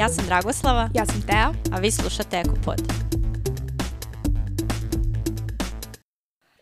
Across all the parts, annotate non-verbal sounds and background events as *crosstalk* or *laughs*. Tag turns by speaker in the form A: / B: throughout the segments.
A: Ja sam Dragoslava.
B: Ja sam Tea.
A: A vi slušate Ekopod.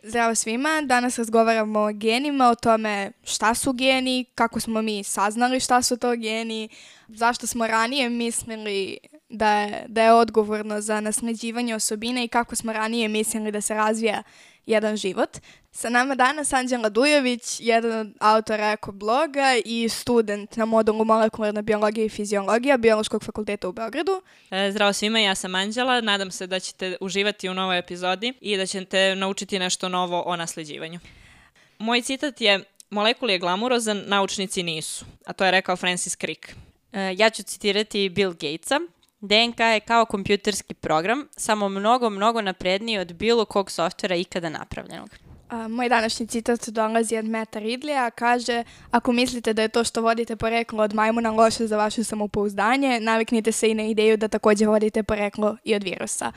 B: Zdravo svima, danas razgovaramo o genima, o tome šta su geni, kako smo mi saznali šta su to geni, zašto smo ranije mislili da je, da je odgovorno za nasleđivanje osobine i kako smo ranije mislili da se razvija jedan život. Sa nama danas Anđela Dujović, jedan od autora Eko bloga i student na modulu molekularna biologija i fiziologija Biološkog fakulteta u Beogradu.
C: E, zdravo svima, ja sam Anđela. Nadam se da ćete uživati u novoj epizodi i da ćete naučiti nešto novo o nasleđivanju. Moj citat je Molekul je glamurozan, naučnici nisu. A to je rekao Francis Crick.
A: E, ja ću citirati Bill Gatesa. DNK je kao kompjuterski program, samo mnogo, mnogo napredniji od bilo kog softvera ikada napravljenog.
B: A, moj današnji citat dolazi od Meta Ridleya, kaže Ako mislite da je to što vodite poreklo od majmuna loše za vaše samopouzdanje, naviknite se i na ideju da takođe vodite poreklo i od virusa.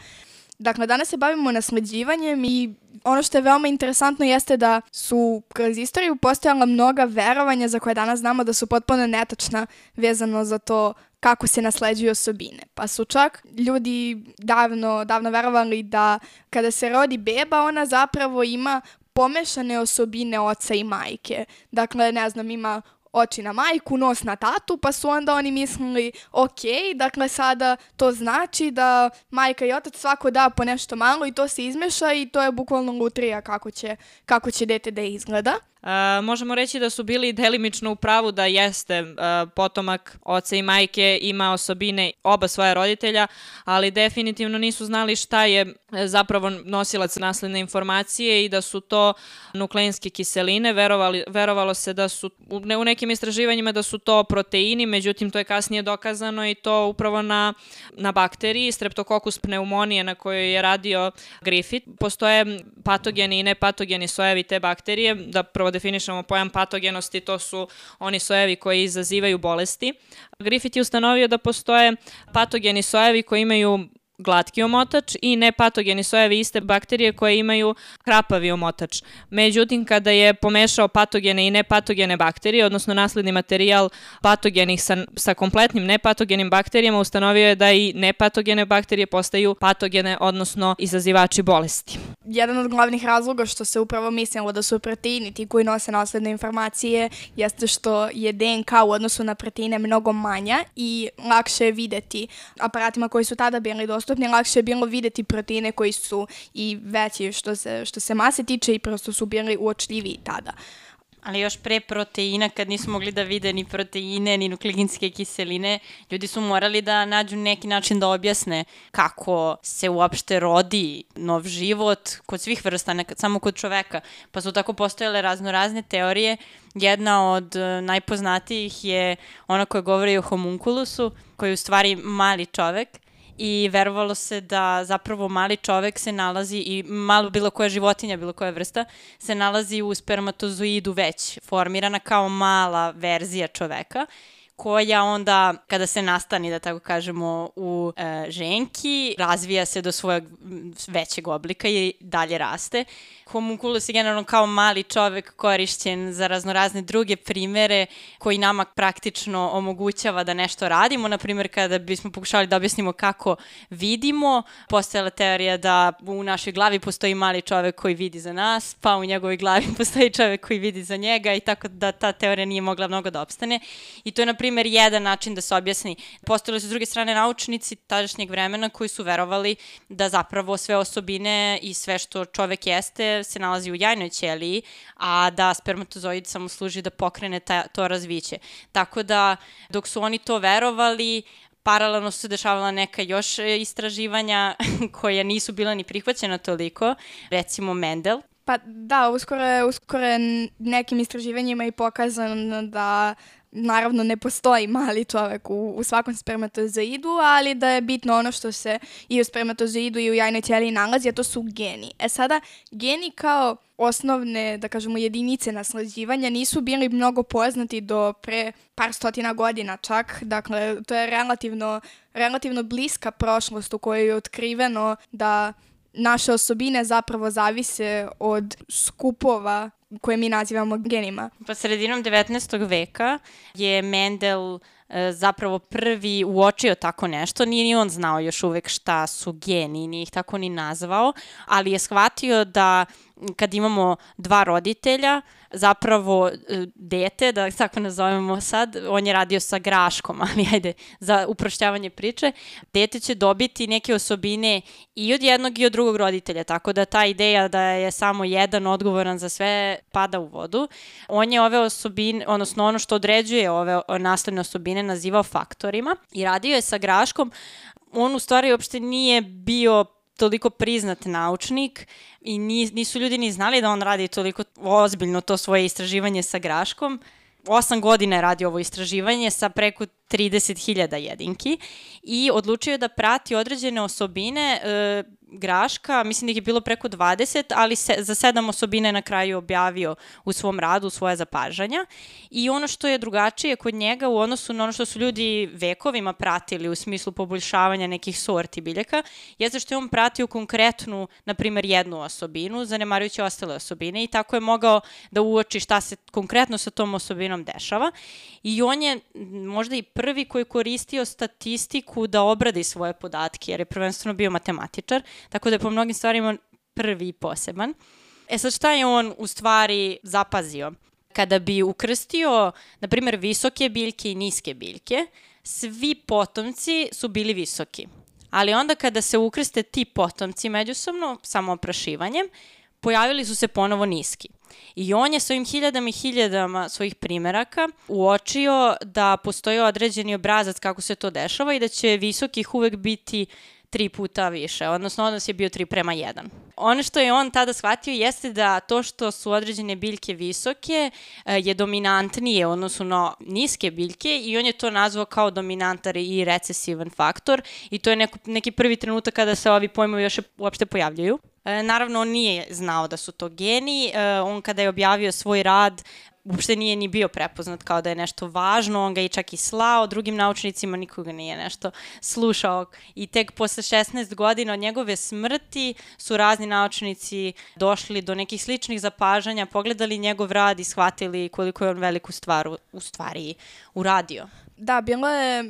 B: Dakle, danas se bavimo nasleđivanjem i ono što je veoma interesantno jeste da su kroz istoriju postojala mnoga verovanja za koje danas znamo da su potpuno netačna vezano za to kako se nasleđuju osobine. Pa su čak ljudi davno, davno verovali da kada se rodi beba, ona zapravo ima pomešane osobine oca i majke. Dakle, ne znam, ima oči na majku, nos na tatu, pa su onda oni mislili, ok, dakle sada to znači da majka i otac svako da po nešto malo i to se izmeša i to je bukvalno lutrija kako će, kako će dete da izgleda.
C: Uh, možemo reći da su bili delimično u pravu da jeste uh, potomak oca i majke ima osobine oba svoja roditelja, ali definitivno nisu znali šta je e, zapravo nosilac nasledne informacije i da su to nukleinske kiseline. Verovali, verovalo se da su u, ne, u nekim istraživanjima da su to proteini, međutim to je kasnije dokazano i to upravo na, na bakteriji Streptococcus pneumonije na kojoj je radio Griffith. Postoje patogeni i nepatogeni sojevi te bakterije, da prvo definišemo pojam patogenosti, to su oni sojevi koji izazivaju bolesti. Griffith je ustanovio da postoje patogeni sojevi koji imaju glatki omotač i nepatogeni sojevi iste bakterije koje imaju hrapavi omotač. Međutim, kada je pomešao patogene i nepatogene bakterije, odnosno nasledni materijal patogenih sa, sa kompletnim nepatogenim bakterijama, ustanovio je da i nepatogene bakterije postaju patogene, odnosno izazivači bolesti.
B: Jedan od glavnih razloga što se upravo mislilo da su proteini ti koji nose nasledne informacije jeste što je DNK u odnosu na proteine mnogo manja i lakše je videti aparatima koji su tada bili dostupni dostupni, lakše je bilo videti proteine koji su i veći što se, što se mase tiče i prosto su bili uočljiviji tada.
A: Ali još pre proteina, kad nisu mogli da vide ni proteine, ni nukleinske kiseline, ljudi su morali da nađu neki način da objasne kako se uopšte rodi nov život kod svih vrsta, nekad samo kod čoveka. Pa su tako postojale razno razne teorije. Jedna od e, najpoznatijih je ona koja govori o homunculusu, koji je u stvari mali čovek i verovalo se da zapravo mali čovek se nalazi i malo bilo koja životinja, bilo koja vrsta, se nalazi u spermatozoidu već formirana kao mala verzija čoveka koja onda, kada se nastani, da tako kažemo, u e, ženki, razvija se do svojeg većeg oblika i dalje raste. Homunculus je generalno kao mali čovek korišćen za raznorazne druge primere koji nama praktično omogućava da nešto radimo. Naprimer, kada bismo pokušali da objasnimo kako vidimo, postojala teorija da u našoj glavi postoji mali čovek koji vidi za nas, pa u njegovoj glavi *laughs* postoji čovek koji vidi za njega i tako da ta teorija nije mogla mnogo da opstane. I to je, na primer, jedan način da se objasni. Postojali su s druge strane naučnici tadašnjeg vremena koji su verovali da zapravo sve osobine i sve što čovek jeste se nalazi u jajnoj ćeliji, a da spermatozoid samo služi da pokrene ta, to razviće. Tako da, dok su oni to verovali, paralelno su se dešavala neka još istraživanja *laughs* koja nisu bila ni prihvaćena toliko, recimo Mendel.
B: Pa da, uskoro je, uskoro je nekim istraživanjima i pokazano da naravno ne postoji mali čovek u, u svakom spermatozoidu, ali da je bitno ono što se i u spermatozoidu i u jajnoj ćeliji nalazi, a to su geni. E sada, geni kao osnovne, da kažemo, jedinice nasleđivanja nisu bili mnogo poznati do pre par stotina godina čak. Dakle, to je relativno, relativno bliska prošlost u kojoj je otkriveno da naše osobine zapravo zavise od skupova koje mi nazivamo genima.
A: Pa sredinom 19. veka je Mendel e, zapravo prvi uočio tako nešto. Nije ni on znao još uvek šta su geni, nije ih tako ni nazvao, ali je shvatio da kad imamo dva roditelja, zapravo e, dete, da tako nazovemo sad, on je radio sa graškom, *laughs* ali ajde, za uprošćavanje priče, dete će dobiti neke osobine i od jednog i od drugog roditelja, tako da ta ideja da je samo jedan odgovoran za sve pada u vodu. On je ove osobine, odnosno ono što određuje ove nasledne osobine nazivao faktorima i radio je sa graškom, on u stvari uopšte nije bio toliko priznat naučnik i nisu ljudi ni znali da on radi toliko ozbiljno to svoje istraživanje sa graškom. Osam godina je radio ovo istraživanje sa preko 30.000 jedinki i odlučio je da prati određene osobine e, graška, mislim da ih je bilo preko 20, ali se, za sedam osobine na kraju objavio u svom radu svoje zapažanja. I ono što je drugačije kod njega u odnosu na ono što su ljudi vekovima pratili u smislu poboljšavanja nekih sorti biljaka, jeste što je on pratio konkretnu, na primer, jednu osobinu, zanemarujući ostale osobine i tako je mogao da uoči šta se konkretno sa tom osobinom dešava. I on je možda i prvi koji koristio statistiku da obradi svoje podatke, jer je prvenstveno bio matematičar, tako da je po mnogim stvarima prvi i poseban. E sad šta je on u stvari zapazio? Kada bi ukrstio, na primjer, visoke biljke i niske biljke, svi potomci su bili visoki. Ali onda kada se ukrste ti potomci međusobno, samo oprašivanjem, pojavili su se ponovo niski. I on je svojim hiljadama i hiljadama svojih primeraka uočio da postoji određeni obrazac kako se to dešava i da će visokih uvek biti tri puta više, odnosno odnos je bio 3 prema 1. Ono što je on tada shvatio jeste da to što su određene biljke visoke e, je dominantnije odnosno na niske biljke i on je to nazvao kao dominantar i recesivan faktor i to je neko, neki prvi trenutak kada se ovi pojmovi još uopšte pojavljaju. E, naravno, on nije znao da su to geni. E, on kada je objavio svoj rad, uopšte nije ni bio prepoznat kao da je nešto važno, on ga i čak i slao drugim naučnicima, nikoga nije nešto slušao i tek posle 16 godina od njegove smrti su razni naučnici došli do nekih sličnih zapažanja, pogledali njegov rad i shvatili koliko je on veliku stvar u, u stvari uradio.
B: Da, bilo je,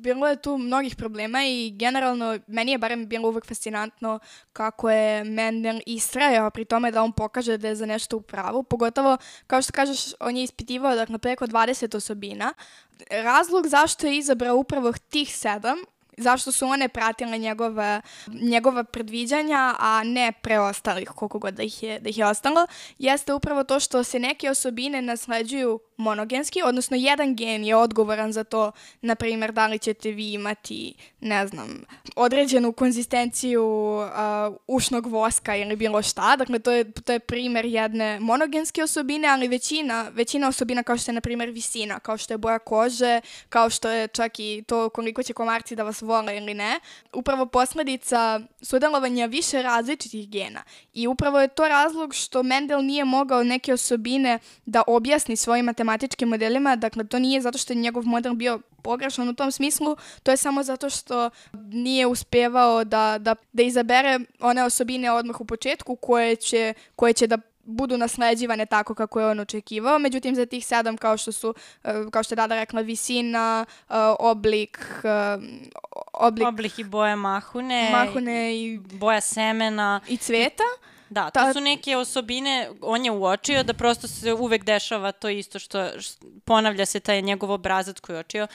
B: bilo je tu mnogih problema i generalno meni je barem bilo uvek fascinantno kako je Mendel istrajao pri tome da on pokaže da je za nešto u pravu. Pogotovo, kao što kažeš, on je ispitivao dakle, preko 20 osobina. Razlog zašto je izabrao upravo tih sedam zašto su one pratile njegove, njegova predviđanja, a ne preostalih, koliko god da ih je, da ih je ostalo, jeste upravo to što se neke osobine nasleđuju monogenski, odnosno jedan gen je odgovoran za to, na primjer, da li ćete vi imati, ne znam, određenu konzistenciju uh, ušnog voska ili bilo šta. Dakle, to je, to je primjer jedne monogenske osobine, ali većina, većina osobina kao što je, na primjer, visina, kao što je boja kože, kao što je čak i to koliko će komarci da vas vole ili ne, upravo posledica sudelovanja više različitih gena. I upravo je to razlog što Mendel nije mogao neke osobine da objasni svojim matematičkim modelima, dakle to nije zato što je njegov model bio pogrešan u tom smislu, to je samo zato što nije uspevao da, da, da izabere one osobine odmah u početku koje će, koje će da budu nasleđivane tako kako je on očekivao. Međutim, za tih sedam, kao što su, e, kao što je Dada rekla, visina, e, oblik, e,
A: oblik, oblik i boja mahune,
B: mahune i
A: boja semena
B: i cveta.
A: Da, to Ta... su neke osobine, on je uočio da prosto se uvek dešava to isto što, ponavlja se taj njegov obrazac koji je očio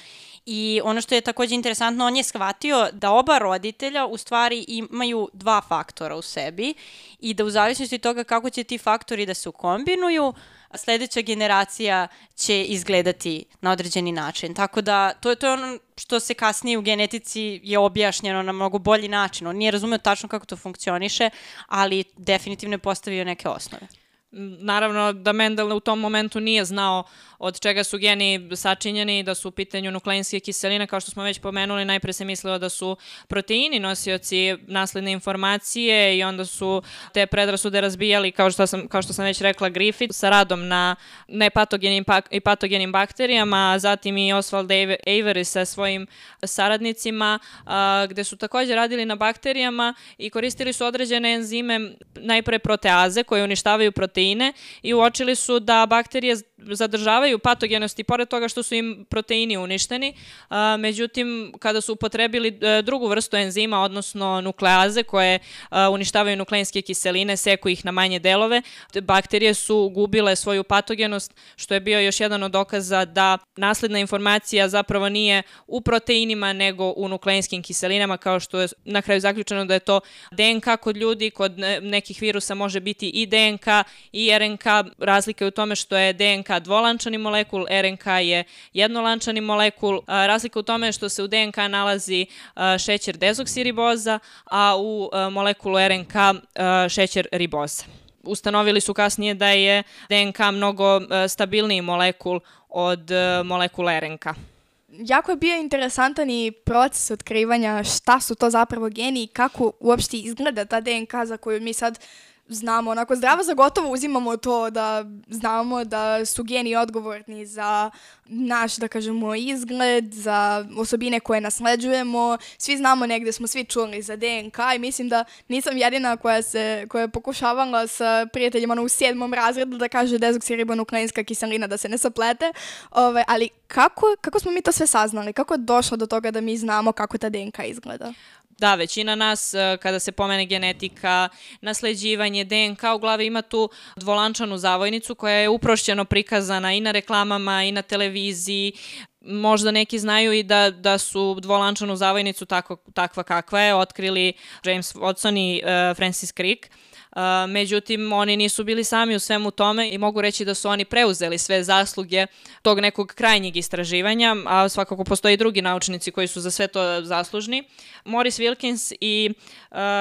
A: I ono što je takođe interesantno, on je shvatio da oba roditelja u stvari imaju dva faktora u sebi i da u zavisnosti od toga kako će ti faktori da se ukombinuju, sledeća generacija će izgledati na određeni način. Tako da to je, to je ono što se kasnije u genetici je objašnjeno na mnogo bolji način. On nije razumeo tačno kako to funkcioniše, ali definitivno je postavio neke osnove.
C: Naravno da Mendel u tom momentu nije znao od čega su geni sačinjeni, da su u pitanju nukleinske kiseline, kao što smo već pomenuli, najpre se mislilo da su proteini nosioci nasledne informacije i onda su te predrasude razbijali, kao što sam, kao što sam već rekla, Griffith sa radom na nepatogenim i patogenim bakterijama, a zatim i Oswald Avery sa svojim saradnicima, a, gde su takođe radili na bakterijama i koristili su određene enzime, najpre proteaze koje uništavaju proteine i uočili su da bakterije zadržavaju patogenost i pored toga što su im proteini uništeni, a, međutim, kada su upotrebili e, drugu vrstu enzima, odnosno nukleaze koje a, uništavaju nukleinske kiseline, seku ih na manje delove, bakterije su gubile svoju patogenost, što je bio još jedan od dokaza da nasledna informacija zapravo nije u proteinima, nego u nukleinskim kiselinama, kao što je na kraju zaključeno da je to DNK kod ljudi, kod nekih virusa može biti i DNK i RNK. Razlika je u tome što je DNK dvolančani molekul, RNK je jednolančani molekul. Razlika u tome je što se u DNK nalazi šećer dezoksiriboza, a u molekulu RNK šećer riboza ustanovili su kasnije da je DNK mnogo stabilniji molekul od molekula RNK
B: jako je bio interesantan i proces otkrivanja šta su to zapravo geni i kako uopšte izgleda ta DNK za koju mi sad znamo, onako zdravo za gotovo uzimamo to da znamo da su geni odgovorni za naš, da kažemo, izgled, za osobine koje nasleđujemo. Svi znamo negde, smo svi čuli za DNK i mislim da nisam jedina koja se, koja je pokušavala sa prijateljima ono, u sedmom razredu da kaže dezoksiribonukleinska kiselina da se ne saplete. Ove, ali kako, kako smo mi to sve saznali? Kako je došlo do toga da mi znamo kako ta DNK izgleda?
C: Da, većina nas e, kada se pomene genetika, nasleđivanje, DNK u glavi ima tu dvolančanu zavojnicu koja je uprošćeno prikazana i na reklamama i na televiziji. Možda neki znaju i da, da su dvolančanu zavojnicu tako, takva kakva je otkrili James Watson i uh, Francis Crick međutim, oni nisu bili sami u svemu tome i mogu reći da su oni preuzeli sve zasluge tog nekog krajnjeg istraživanja, a svakako postoje i drugi naučnici koji su za sve to zaslužni. Morris Wilkins i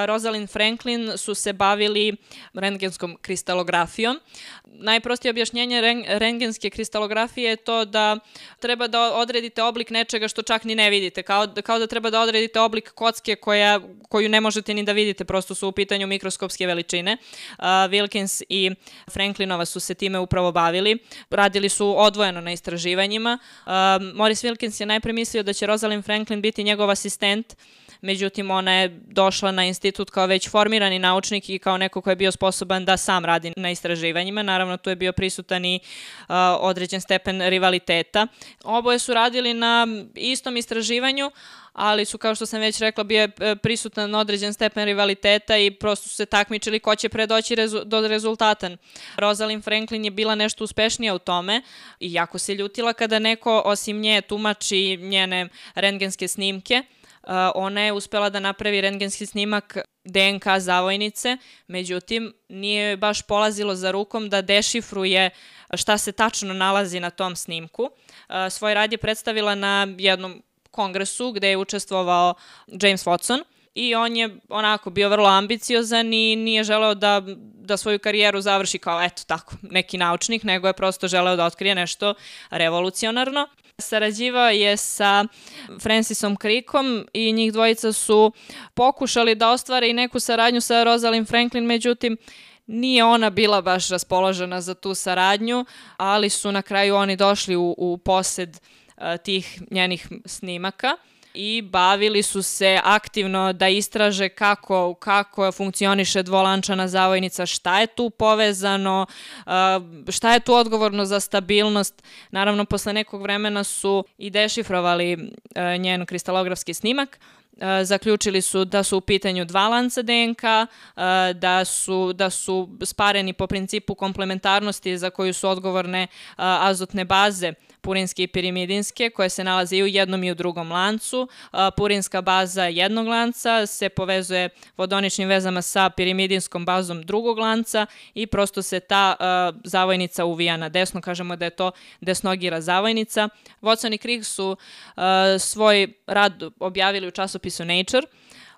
C: Rosalind Franklin su se bavili rentgenskom kristalografijom. Najprostije objašnjenje rentgenske kristalografije je to da treba da odredite oblik nečega što čak ni ne vidite, kao, kao da treba da odredite oblik kocke koja, koju ne možete ni da vidite, prosto su u pitanju mikroskopske veličine veličine. Uh, Wilkins i Franklinova su se time upravo bavili. Radili su odvojeno na istraživanjima. Uh, Morris Wilkins je najpre mislio da će Rosalind Franklin biti njegov asistent, međutim ona je došla na institut kao već formirani naučnik i kao neko ko je bio sposoban da sam radi na istraživanjima. Naravno, tu je bio prisutan i uh, određen stepen rivaliteta. Oboje su radili na istom istraživanju, ali su, kao što sam već rekla, bio je prisutan određen stepen rivaliteta i prosto su se takmičili ko će predoći rezu, do rezultata. Rosalind Franklin je bila nešto uspešnija u tome i jako se ljutila kada neko osim nje tumači njene rengenske snimke. Uh, ona je uspela da napravi rengenski snimak DNK zavojnice, međutim nije baš polazilo za rukom da dešifruje šta se tačno nalazi na tom snimku. Uh, svoj rad je predstavila na jednom kongresu gde je učestvovao James Watson i on je onako bio vrlo ambiciozan i nije želeo da, da svoju karijeru završi kao eto tako neki naučnik, nego je prosto želeo da otkrije nešto revolucionarno. Sarađivao je sa Francisom Crickom i njih dvojica su pokušali da ostvare i neku saradnju sa Rosalind Franklin, međutim Nije ona bila baš raspoložena za tu saradnju, ali su na kraju oni došli u, u posed tih njenih snimaka i bavili su se aktivno da istraže kako, kako funkcioniše dvolančana zavojnica, šta je tu povezano, šta je tu odgovorno za stabilnost. Naravno, posle nekog vremena su i dešifrovali njen kristalografski snimak, zaključili su da su u pitanju dva lanca DNK, da su, da su spareni po principu komplementarnosti za koju su odgovorne azotne baze purinske i pirimidinske koje se nalaze i u jednom i u drugom lancu. Purinska baza jednog lanca se povezuje vodoničnim vezama sa pirimidinskom bazom drugog lanca i prosto se ta zavojnica uvija na desno, kažemo da je to desnogira zavojnica. Watson i Crick su svoj rad objavili u časopisu Nature,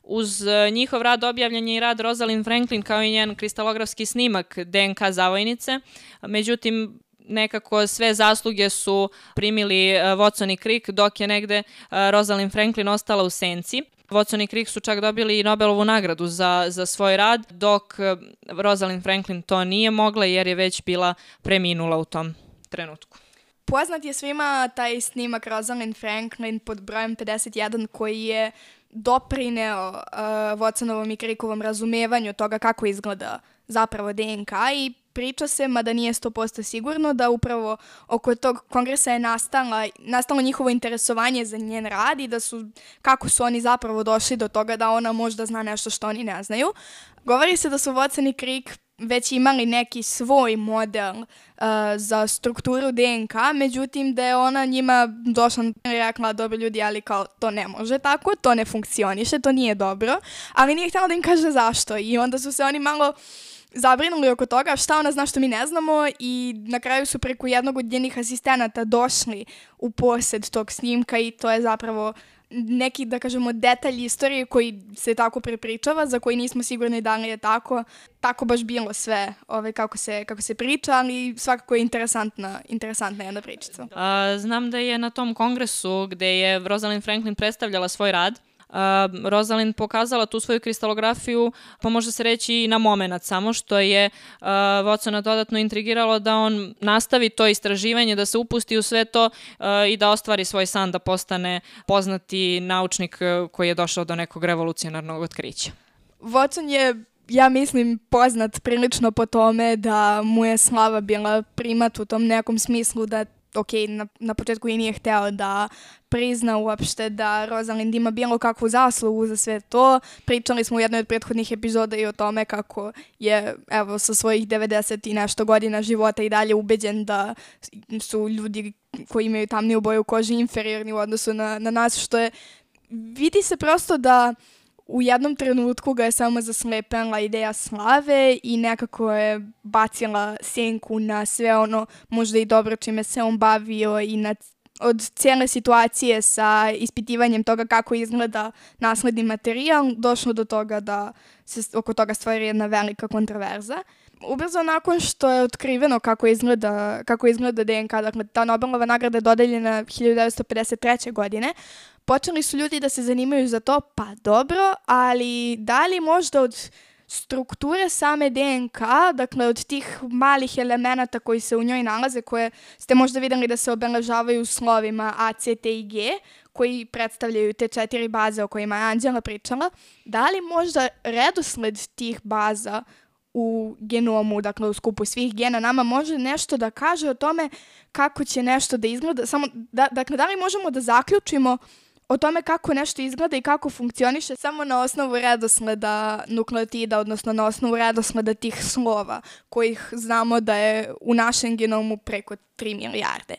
C: Uz njihov rad objavljen je i rad Rosalind Franklin kao i njen kristalografski snimak DNK zavojnice. Međutim, nekako sve zasluge su primili e, Watson i Crick, dok je negde e, Rosalind Franklin ostala u senci. Watson i Crick su čak dobili i Nobelovu nagradu za, za svoj rad, dok e, Rosalind Franklin to nije mogla jer je već bila preminula u tom trenutku.
B: Poznat je svima taj snimak Rosalind Franklin pod brojem 51 koji je doprineo uh, Watsonovom i Crickovom razumevanju toga kako izgleda zapravo DNK i priča se, mada nije 100% sigurno, da upravo oko tog kongresa je nastala, nastalo njihovo interesovanje za njen rad i da su, kako su oni zapravo došli do toga da ona možda zna nešto što oni ne znaju. Govori se da su Watson i Crick već imali neki svoj model uh, za strukturu DNK, međutim da je ona njima došla i rekla, dobro ljudi, ali kao to ne može tako, to ne funkcioniše, to nije dobro, ali nije htjela da im kaže zašto i onda su se oni malo zabrinuli oko toga šta ona zna što mi ne znamo i na kraju su preko jednog od njenih asistenata došli u posed tog snimka i to je zapravo neki, da kažemo, detalj istorije koji se tako prepričava, za koji nismo sigurni da li je tako, tako baš bilo sve ovaj, kako, se, kako se priča, ali svakako je interesantna, interesantna jedna pričica.
C: A, znam da je na tom kongresu gde je Rosalind Franklin predstavljala svoj rad, Rosalind pokazala tu svoju kristalografiju, pa može se reći i na moment samo, što je uh, Watsona dodatno intrigiralo da on nastavi to istraživanje, da se upusti u sve to uh, i da ostvari svoj san da postane poznati naučnik koji je došao do nekog revolucionarnog otkrića.
B: Watson je ja mislim poznat prilično po tome da mu je slava bila primat u tom nekom smislu da ok, na, na početku i nije hteo da prizna uopšte da Rosalind ima bilo kakvu zaslugu za sve to. Pričali smo u jednoj od prethodnih epizoda i o tome kako je, evo, sa svojih 90 i nešto godina života i dalje ubeđen da su ljudi koji imaju tamniju boju kože inferiorni u odnosu na, na nas, što je, vidi se prosto da u jednom trenutku ga je samo zaslepela ideja slave i nekako je bacila senku na sve ono možda i dobro čime se on bavio i na od cijele situacije sa ispitivanjem toga kako izgleda nasledni materijal, došlo do toga da se oko toga stvori jedna velika kontroverza. Ubrzo nakon što je otkriveno kako izgleda, kako izgleda DNK, dakle ta Nobelova nagrada je dodeljena 1953. godine, počeli su ljudi da se zanimaju za to, pa dobro, ali da li možda od strukture same DNK, dakle od tih malih elemenata koji se u njoj nalaze, koje ste možda videli da se obeležavaju slovima A, C, T i G, koji predstavljaju te četiri baze o kojima je Anđela pričala, da li možda redosled tih baza u genomu, dakle u skupu svih gena, nama može nešto da kaže o tome kako će nešto da izgleda, samo, da, dakle, da li možemo da zaključimo o tome kako nešto izgleda i kako funkcioniše samo na osnovu redosleda nukleotida, odnosno na osnovu redosleda tih slova, kojih znamo da je u našem genomu preko 3 milijarde.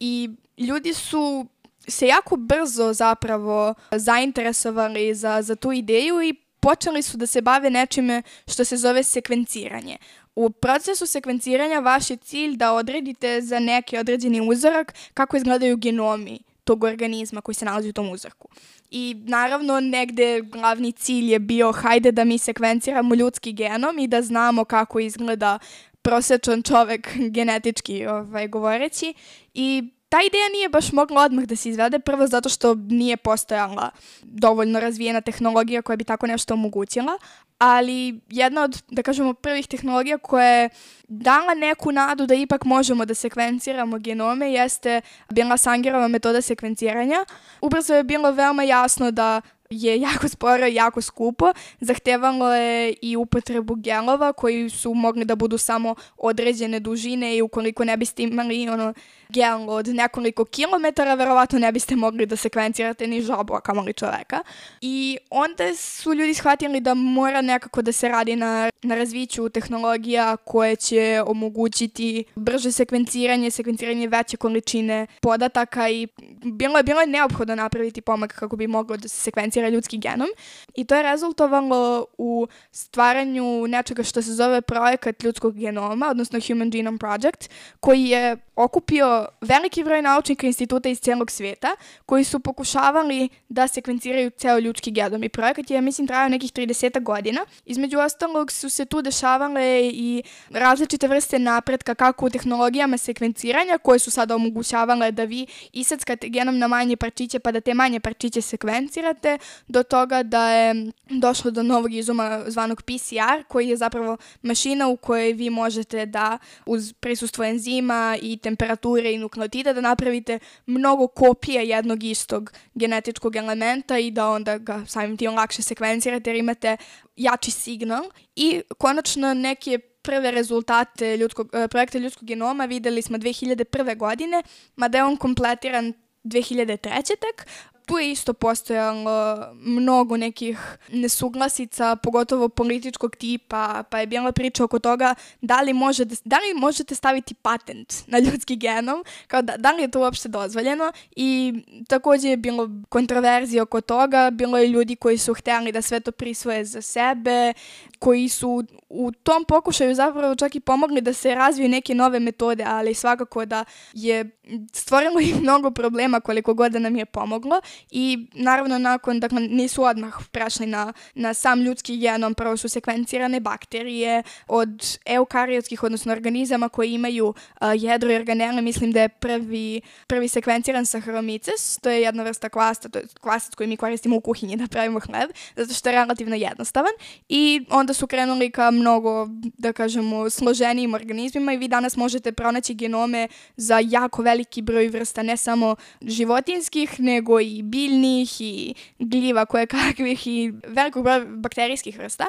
B: I ljudi su se jako brzo zapravo zainteresovali za, za tu ideju i počeli su da se bave nečime što se zove sekvenciranje. U procesu sekvenciranja vaš je cilj da odredite za neki određeni uzorak kako izgledaju genomi tog organizma koji se nalazi u tom uzorku. I naravno negde glavni cilj je bio hajde da mi sekvenciramo ljudski genom i da znamo kako izgleda prosečan čovek *laughs* genetički ovaj, govoreći i ta ideja nije baš mogla odmah da se izvede, prvo zato što nije postojala dovoljno razvijena tehnologija koja bi tako nešto omogućila, ali jedna od, da kažemo, prvih tehnologija koja je dala neku nadu da ipak možemo da sekvenciramo genome jeste bila Sangerova metoda sekvenciranja. Ubrzo je bilo veoma jasno da je jako sporo i jako skupo. Zahtevalo je i upotrebu gelova koji su mogli da budu samo određene dužine i ukoliko ne biste imali ono gel od nekoliko kilometara, verovatno ne biste mogli da sekvencirate ni žabu, a kamoli čoveka. I onda su ljudi shvatili da mora nekako da se radi na, na razviću tehnologija koje će omogućiti brže sekvenciranje, sekvenciranje veće količine podataka i bilo je, bilo je neophodno napraviti pomak kako bi moglo da se sekvencira ljudski genom. I to je rezultovalo u stvaranju nečega što se zove projekat ljudskog genoma, odnosno Human Genome Project, koji je okupio veliki broj naučnika instituta iz celog sveta koji su pokušavali da sekvenciraju ceo ljudski genom i projekat je, mislim, trajao nekih 30 godina. Između ostalog su se tu dešavale i različite vrste napretka kako u tehnologijama sekvenciranja koje su sada omogućavale da vi isackate genom na manje parčiće pa da te manje parčiće sekvencirate do toga da je došlo do novog izuma zvanog PCR koji je zapravo mašina u kojoj vi možete da uz prisustvo enzima i temperature i nukleotida da napravite mnogo kopija jednog istog genetičkog elementa i da onda ga samim tim lakše sekvencirate jer imate jači signal i konačno neke prve rezultate ljudskog, e, projekta ljudskog genoma videli smo 2001. godine, mada je on kompletiran 2003. tek, tu je isto postojalo mnogo nekih nesuglasica, pogotovo političkog tipa, pa je bila priča oko toga da li, može da, da li možete staviti patent na ljudski genom, kao da, da li je to uopšte dozvoljeno i takođe je bilo kontroverzije oko toga, bilo je ljudi koji su hteli da sve to prisvoje za sebe, koji su u tom pokušaju zapravo čak i pomogli da se razviju neke nove metode, ali svakako da je stvorilo i mnogo problema koliko god da nam je pomoglo i naravno nakon, dakle nisu odmah prešli na, na sam ljudski genom, prvo su sekvencirane bakterije od eukariotskih, odnosno organizama koji imaju uh, jedro i organele, mislim da je prvi, prvi sekvenciran Saccharomyces, to je jedna vrsta kvasta, to je kvasac koji mi koristimo u kuhinji da pravimo hleb, zato što je relativno jednostavan. I onda su krenuli ka mnogo, da kažemo, složenijim organizmima i vi danas možete pronaći genome za jako veliki broj vrsta, ne samo životinskih, nego i biljnih i gljiva koje kakvih i velikog broja bakterijskih vrsta.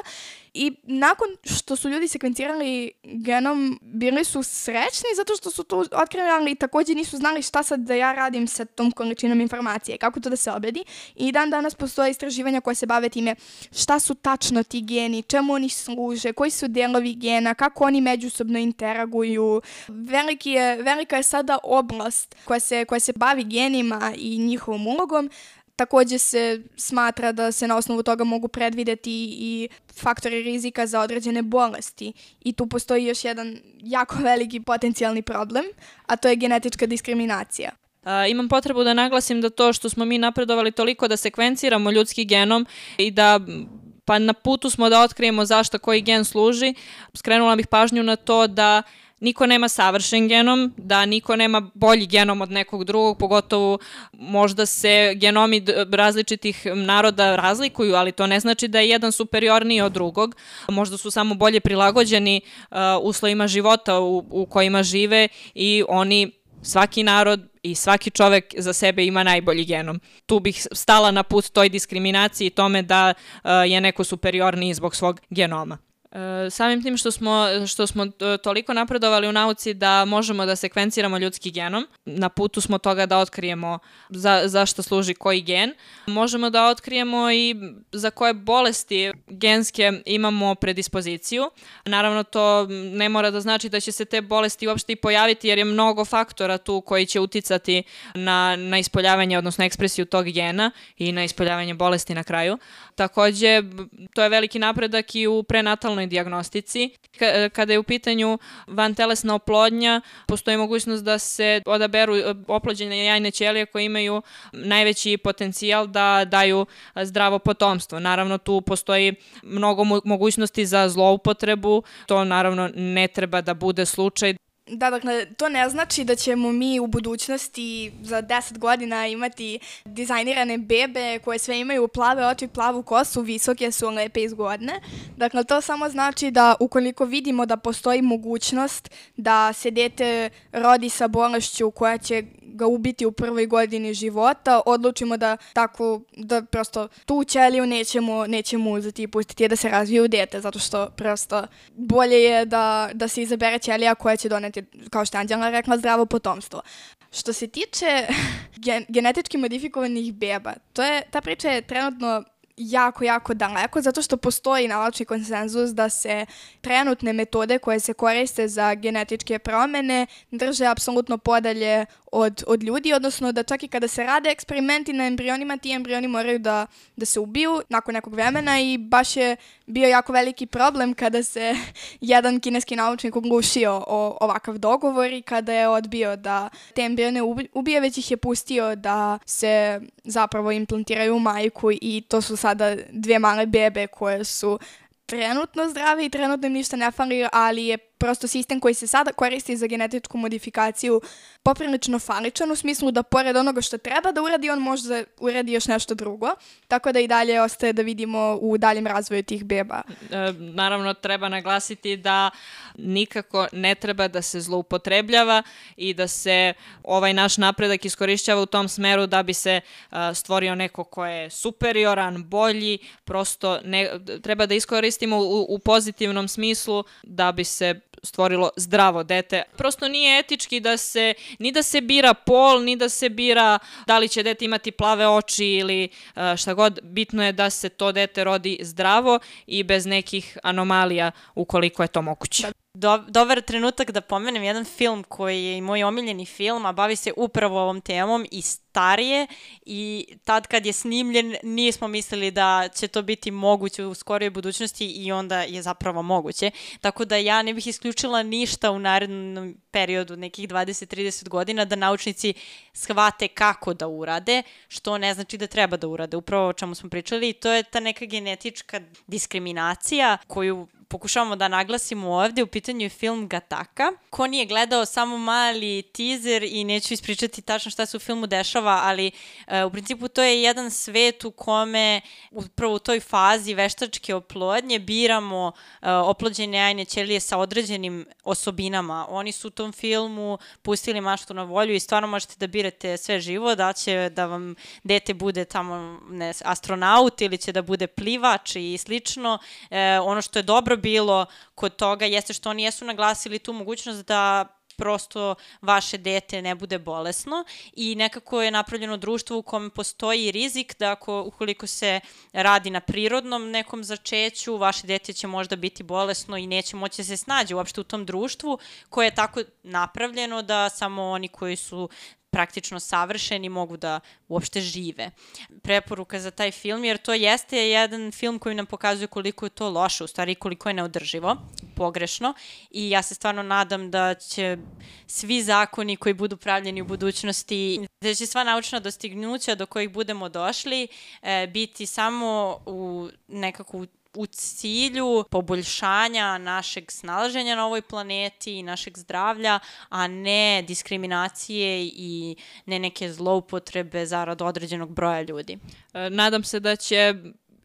B: I nakon što su ljudi sekvencirali genom, bili su srećni zato što su to otkrili, ali takođe nisu znali šta sad da ja radim sa tom količinom informacije, kako to da se obredi. I dan danas postoje istraživanja koje se bave time šta su tačno ti geni, čemu oni služe, koji su delovi gena, kako oni međusobno interaguju. Veliki je, velika je sada oblast koja se, koja se bavi genima i njihovom ulogom, Takođe se smatra da se na osnovu toga mogu predvideti i faktori rizika za određene bolesti i tu postoji još jedan jako veliki potencijalni problem, a to je genetička diskriminacija.
C: Uh, imam potrebu da naglasim da to što smo mi napredovali toliko da sekvenciramo ljudski genom i da pa na putu smo da otkrijemo zašto koji gen služi, skrenula bih pažnju na to da uh, niko nema savršen genom, da niko nema bolji genom od nekog drugog, pogotovo možda se genomi različitih naroda razlikuju, ali to ne znači da je jedan superiorniji od drugog. Možda su samo bolje prilagođeni uh, uslovima života u, u kojima žive i oni svaki narod i svaki čovek za sebe ima najbolji genom. Tu bih stala na put toj diskriminaciji tome da uh, je neko superiorniji zbog svog genoma. E, samim tim što smo, što smo e, toliko napredovali u nauci da možemo da sekvenciramo ljudski genom, na putu smo toga da otkrijemo za, zašto služi koji gen, možemo da otkrijemo i za koje bolesti genske imamo predispoziciju. Naravno, to ne mora da znači da će se te bolesti uopšte i pojaviti, jer je mnogo faktora tu koji će uticati na, na ispoljavanje, odnosno ekspresiju tog gena i na ispoljavanje bolesti na kraju. Takođe, to je veliki napredak i u prenatalnoj diagnostici. Kada je u pitanju vantelesna oplodnja, postoji mogućnost da se odaberu e, oplođene jajne ćelije koje imaju najveći potencijal da daju zdravo potomstvo. Naravno, tu postoji mnogo mogućnosti za zloupotrebu, to naravno ne treba da bude slučaj.
B: Da, dakle, to ne znači da ćemo mi u budućnosti za 10 godina imati dizajnirane bebe koje sve imaju plave oči, plavu kosu, visoke su, lepe i zgodne. Dakle, to samo znači da ukoliko vidimo da postoji mogućnost da se dete rodi sa bolešću koja će ga ubiti u prvoj godini života, odlučimo da tako, da prosto tu ćeliju nećemo, nećemo uzeti i pustiti da se razvije u dete, zato što prosto bolje je da, da se izabere ćelija koja će doneti, kao što je Anđela rekla, zdravo potomstvo. Što se tiče *laughs* gen, genetički modifikovanih beba, to je, ta priča je trenutno jako, jako daleko, zato što postoji naučni konsenzus da se trenutne metode koje se koriste za genetičke promene drže apsolutno podalje od, od ljudi, odnosno da čak i kada se rade eksperimenti na embrionima, ti embrioni moraju da, da se ubiju nakon nekog vremena i baš je bio jako veliki problem kada se *laughs* jedan kineski naučnik oglušio o ovakav dogovor i kada je odbio da te embrione ubije, već ih je pustio da se zapravo implantiraju u majku i to su sada dve male bebe koje su trenutno zdrave i trenutno im ništa ne fali, ali je prosto sistem koji se sada koristi za genetičku modifikaciju poprilično faličan u smislu da pored onoga što treba da uradi, on može da uradi još nešto drugo. Tako da i dalje ostaje da vidimo u daljem razvoju tih beba.
C: E, naravno, treba naglasiti da nikako ne treba da se zloupotrebljava i da se ovaj naš napredak iskorišćava u tom smeru da bi se uh, stvorio neko ko je superioran, bolji, prosto ne, treba da iskoristimo u, u pozitivnom smislu da bi se stvorilo zdravo dete. Prosto nije etički da se, ni da se bira pol, ni da se bira da li će dete imati plave oči ili uh, šta god. Bitno je da se to dete rodi zdravo i bez nekih anomalija ukoliko je to moguće.
A: Do, dobar trenutak da pomenem jedan film koji je moj omiljeni film, a bavi se upravo ovom temom i starije i tad kad je snimljen nismo mislili da će to biti moguće u skorijoj budućnosti i onda je zapravo moguće. Tako da ja ne bih isključila ništa u narednom periodu, nekih 20-30 godina, da naučnici shvate kako da urade, što ne znači da treba da urade. Upravo o čemu smo pričali i to je ta neka genetička diskriminacija koju pokušavamo da naglasimo ovde, u pitanju je film Gataka. Ko nije gledao samo mali teaser i neću ispričati tačno šta se u filmu dešava, ali e, u principu to je jedan svet u kome upravo u toj fazi veštačke oplodnje biramo e, oplođene jajne ćelije sa određenim osobinama. Oni su u tom filmu pustili maštu na volju i stvarno možete da birate sve živo, da će da vam dete bude tamo ne, astronaut ili će da bude plivač i slično. E, ono što je dobro bilo kod toga jeste što oni jesu naglasili tu mogućnost da prosto vaše dete ne bude bolesno i nekako je napravljeno društvo u kome postoji rizik da ako, ukoliko se radi na prirodnom nekom začeću, vaše dete će možda biti bolesno i neće moći da se snađe uopšte u tom društvu koje je tako napravljeno da samo oni koji su praktično savršeni mogu da uopšte žive. Preporuka za taj film, jer to jeste jedan film koji nam pokazuje koliko je to loše, u stvari koliko je neodrživo, pogrešno i ja se stvarno nadam da će svi zakoni koji budu pravljeni u budućnosti, da će sva naučna dostignuća do kojih budemo došli e, biti samo u nekako u cilju poboljšanja našeg snalaženja na ovoj planeti i našeg zdravlja, a ne diskriminacije i ne neke zloupotrebe zarad određenog broja ljudi.
C: E, nadam se da će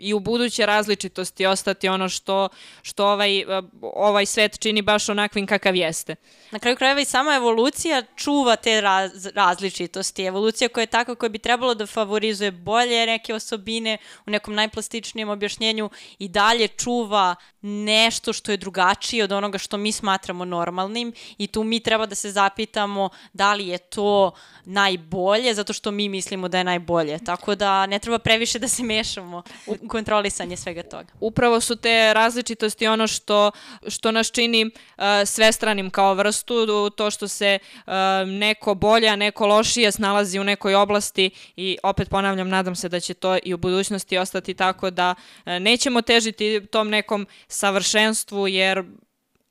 C: i u buduće različitosti ostati ono što, što ovaj, e, ovaj svet čini baš onakvim kakav jeste.
A: Na kraju krajeva i sama evolucija čuva te raz, različitosti. Evolucija koja je takva koja bi trebalo da favorizuje bolje neke osobine u nekom najplastičnijem objašnjenju i dalje čuva nešto što je drugačije od onoga što mi smatramo normalnim i tu mi treba da se zapitamo da li je to najbolje zato što mi mislimo da je najbolje. Tako da ne treba previše da se mešamo u kontrolisanje svega toga.
C: Upravo su te različitosti ono što, što nas čini uh, svestranim kao vrstu, to što se uh, neko bolje, a neko lošije snalazi u nekoj oblasti i opet ponavljam, nadam se da će to i u budućnosti ostati tako da uh, nećemo težiti tom nekom savršenstvu jer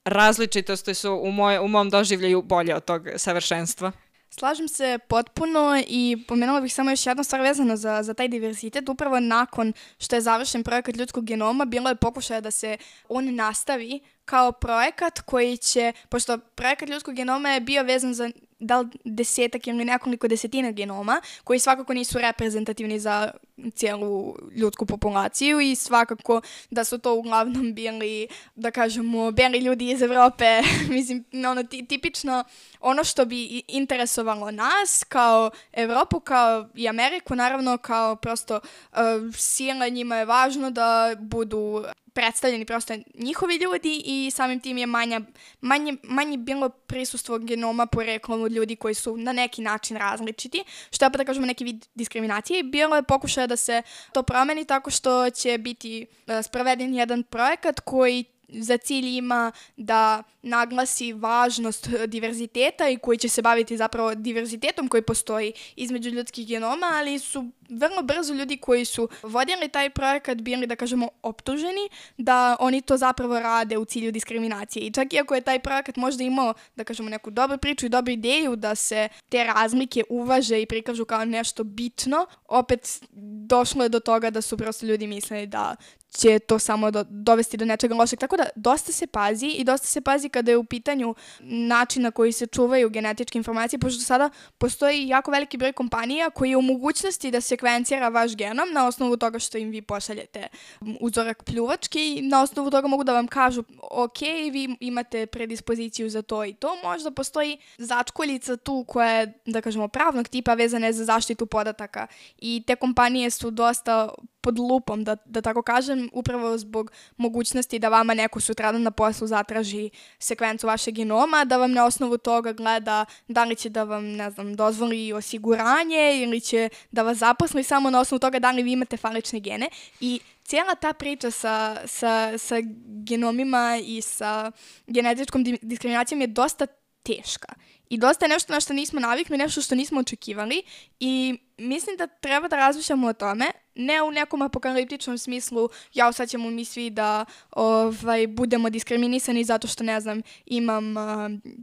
C: različitosti su u, moj, u mom doživljaju bolje od tog savršenstva.
B: Slažem se potpuno i pomenula bih samo još jednu stvar vezano za, za taj diversitet. Upravo nakon što je završen projekat ljudskog genoma, bilo je pokušaja da se on nastavi kao projekat koji će, pošto projekat ljudskog genoma je bio vezan za da li desetak ili nekoliko desetina genoma, koji svakako nisu reprezentativni za cijelu ljudsku populaciju i svakako da su to uglavnom bili, da kažemo, beli ljudi iz Evrope, *laughs* mislim, ono, tipično ono što bi interesovalo nas kao Evropu, kao i Ameriku, naravno kao prosto uh, sila njima je važno da budu predstavljeni prosto njihovi ljudi i samim tim je manja, manje, manje bilo prisustvo genoma poreklom od ljudi koji su na neki način različiti, što je opet da kažemo neki vid diskriminacije. I bilo je pokušaja da se to promeni tako što će biti uh, sproveden jedan projekat koji za cilj ima da naglasi važnost diverziteta i koji će se baviti zapravo diverzitetom koji postoji između ljudskih genoma, ali su vrlo brzo ljudi koji su vodili taj projekat bili, da kažemo, optuženi da oni to zapravo rade u cilju diskriminacije. I čak iako je taj projekat možda imao, da kažemo, neku dobru priču i dobru ideju da se te razlike uvaže i prikažu kao nešto bitno, opet došlo je do toga da su prosto ljudi mislili da će to samo do, dovesti do nečega lošeg. Tako da dosta se pazi i dosta se pazi kada je u pitanju način na koji se čuvaju genetičke informacije, pošto sada postoji jako veliki broj kompanija koji je u mogućnosti da sekvencira vaš genom na osnovu toga što im vi pošaljete uzorak pljuvački i na osnovu toga mogu da vam kažu ok, vi imate predispoziciju za to i to. Možda postoji začkoljica tu koja je, da kažemo, pravnog tipa vezane za zaštitu podataka i te kompanije su dosta pod lupom, da, da tako kažem, upravo zbog mogućnosti da vama neko sutradan na poslu zatraži sekvencu vašeg genoma, da vam na osnovu toga gleda da li će da vam, ne znam, dozvoli osiguranje ili će da vas zaposli samo na osnovu toga da li vi imate falične gene. I cijela ta priča sa, sa, sa genomima i sa genetičkom diskriminacijom je dosta teška. I dosta je nešto na što nismo navikli, nešto što nismo očekivali i mislim da treba da razmišljamo o tome, ne u nekom apokaliptičnom smislu, ja sad ćemo mi svi da ovaj, budemo diskriminisani zato što, ne znam, imam uh,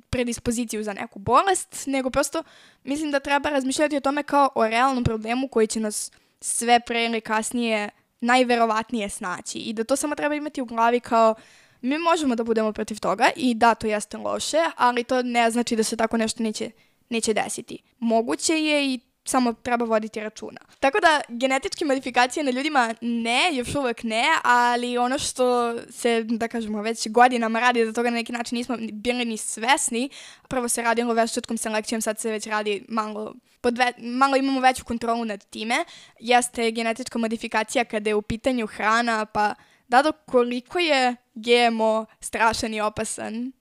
B: predispoziciju za neku bolest, nego prosto mislim da treba razmišljati o tome kao o realnom problemu koji će nas sve pre ili kasnije najverovatnije snaći i da to samo treba imati u glavi kao mi možemo da budemo protiv toga i da, to jeste loše, ali to ne znači da se tako nešto neće, neće desiti. Moguće je i samo treba voditi računa. Tako da genetičke modifikacije na ljudima ne, još uvek ne, ali ono što se, da kažemo, već godinama radi, da toga na neki način nismo bili ni svesni, prvo se radilo veštačkom selekcijom, sad se već radi malo, podve, malo imamo veću kontrolu nad time, jeste genetička modifikacija kada je u pitanju hrana, pa da do koliko je GMO strašan i opasan?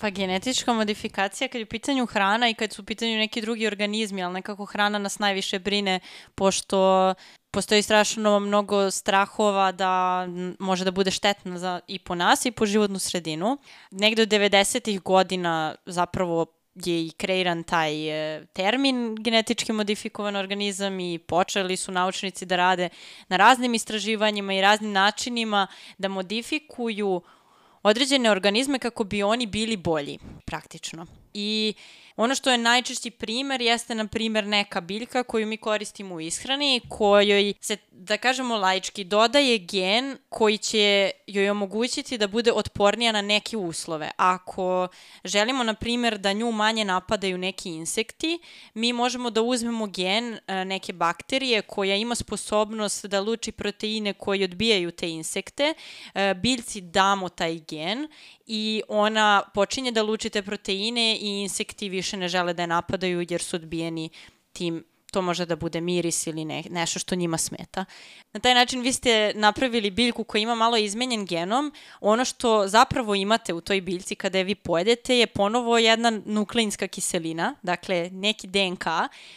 A: Pa genetička modifikacija kad je u pitanju hrana i kad su u pitanju neki drugi organizmi, ali nekako hrana nas najviše brine pošto postoji strašno mnogo strahova da može da bude štetna za, i po nas i po životnu sredinu. Negde od 90. godina zapravo je i kreiran taj e, termin genetički modifikovan organizam i počeli su naučnici da rade na raznim istraživanjima i raznim načinima da modifikuju određene organizme kako bi oni bili bolji, praktično. I ono što je najčešći primer jeste, na primer, neka biljka koju mi koristimo u ishrani, kojoj se, da kažemo laički, dodaje gen koji će joj omogućiti da bude otpornija na neke uslove. Ako želimo, na primer, da nju manje napadaju neki insekti, mi možemo da uzmemo gen e, neke bakterije koja ima sposobnost da luči proteine koji odbijaju te insekte, e, biljci damo taj gen i ona počinje da luči te proteine i insekti više ne žele da je napadaju jer su odbijeni tim to može da bude miris ili ne, nešto što njima smeta. Na taj način vi ste napravili biljku koja ima malo izmenjen genom. Ono što zapravo imate u toj biljci kada je vi pojedete je ponovo jedna nukleinska kiselina, dakle neki DNK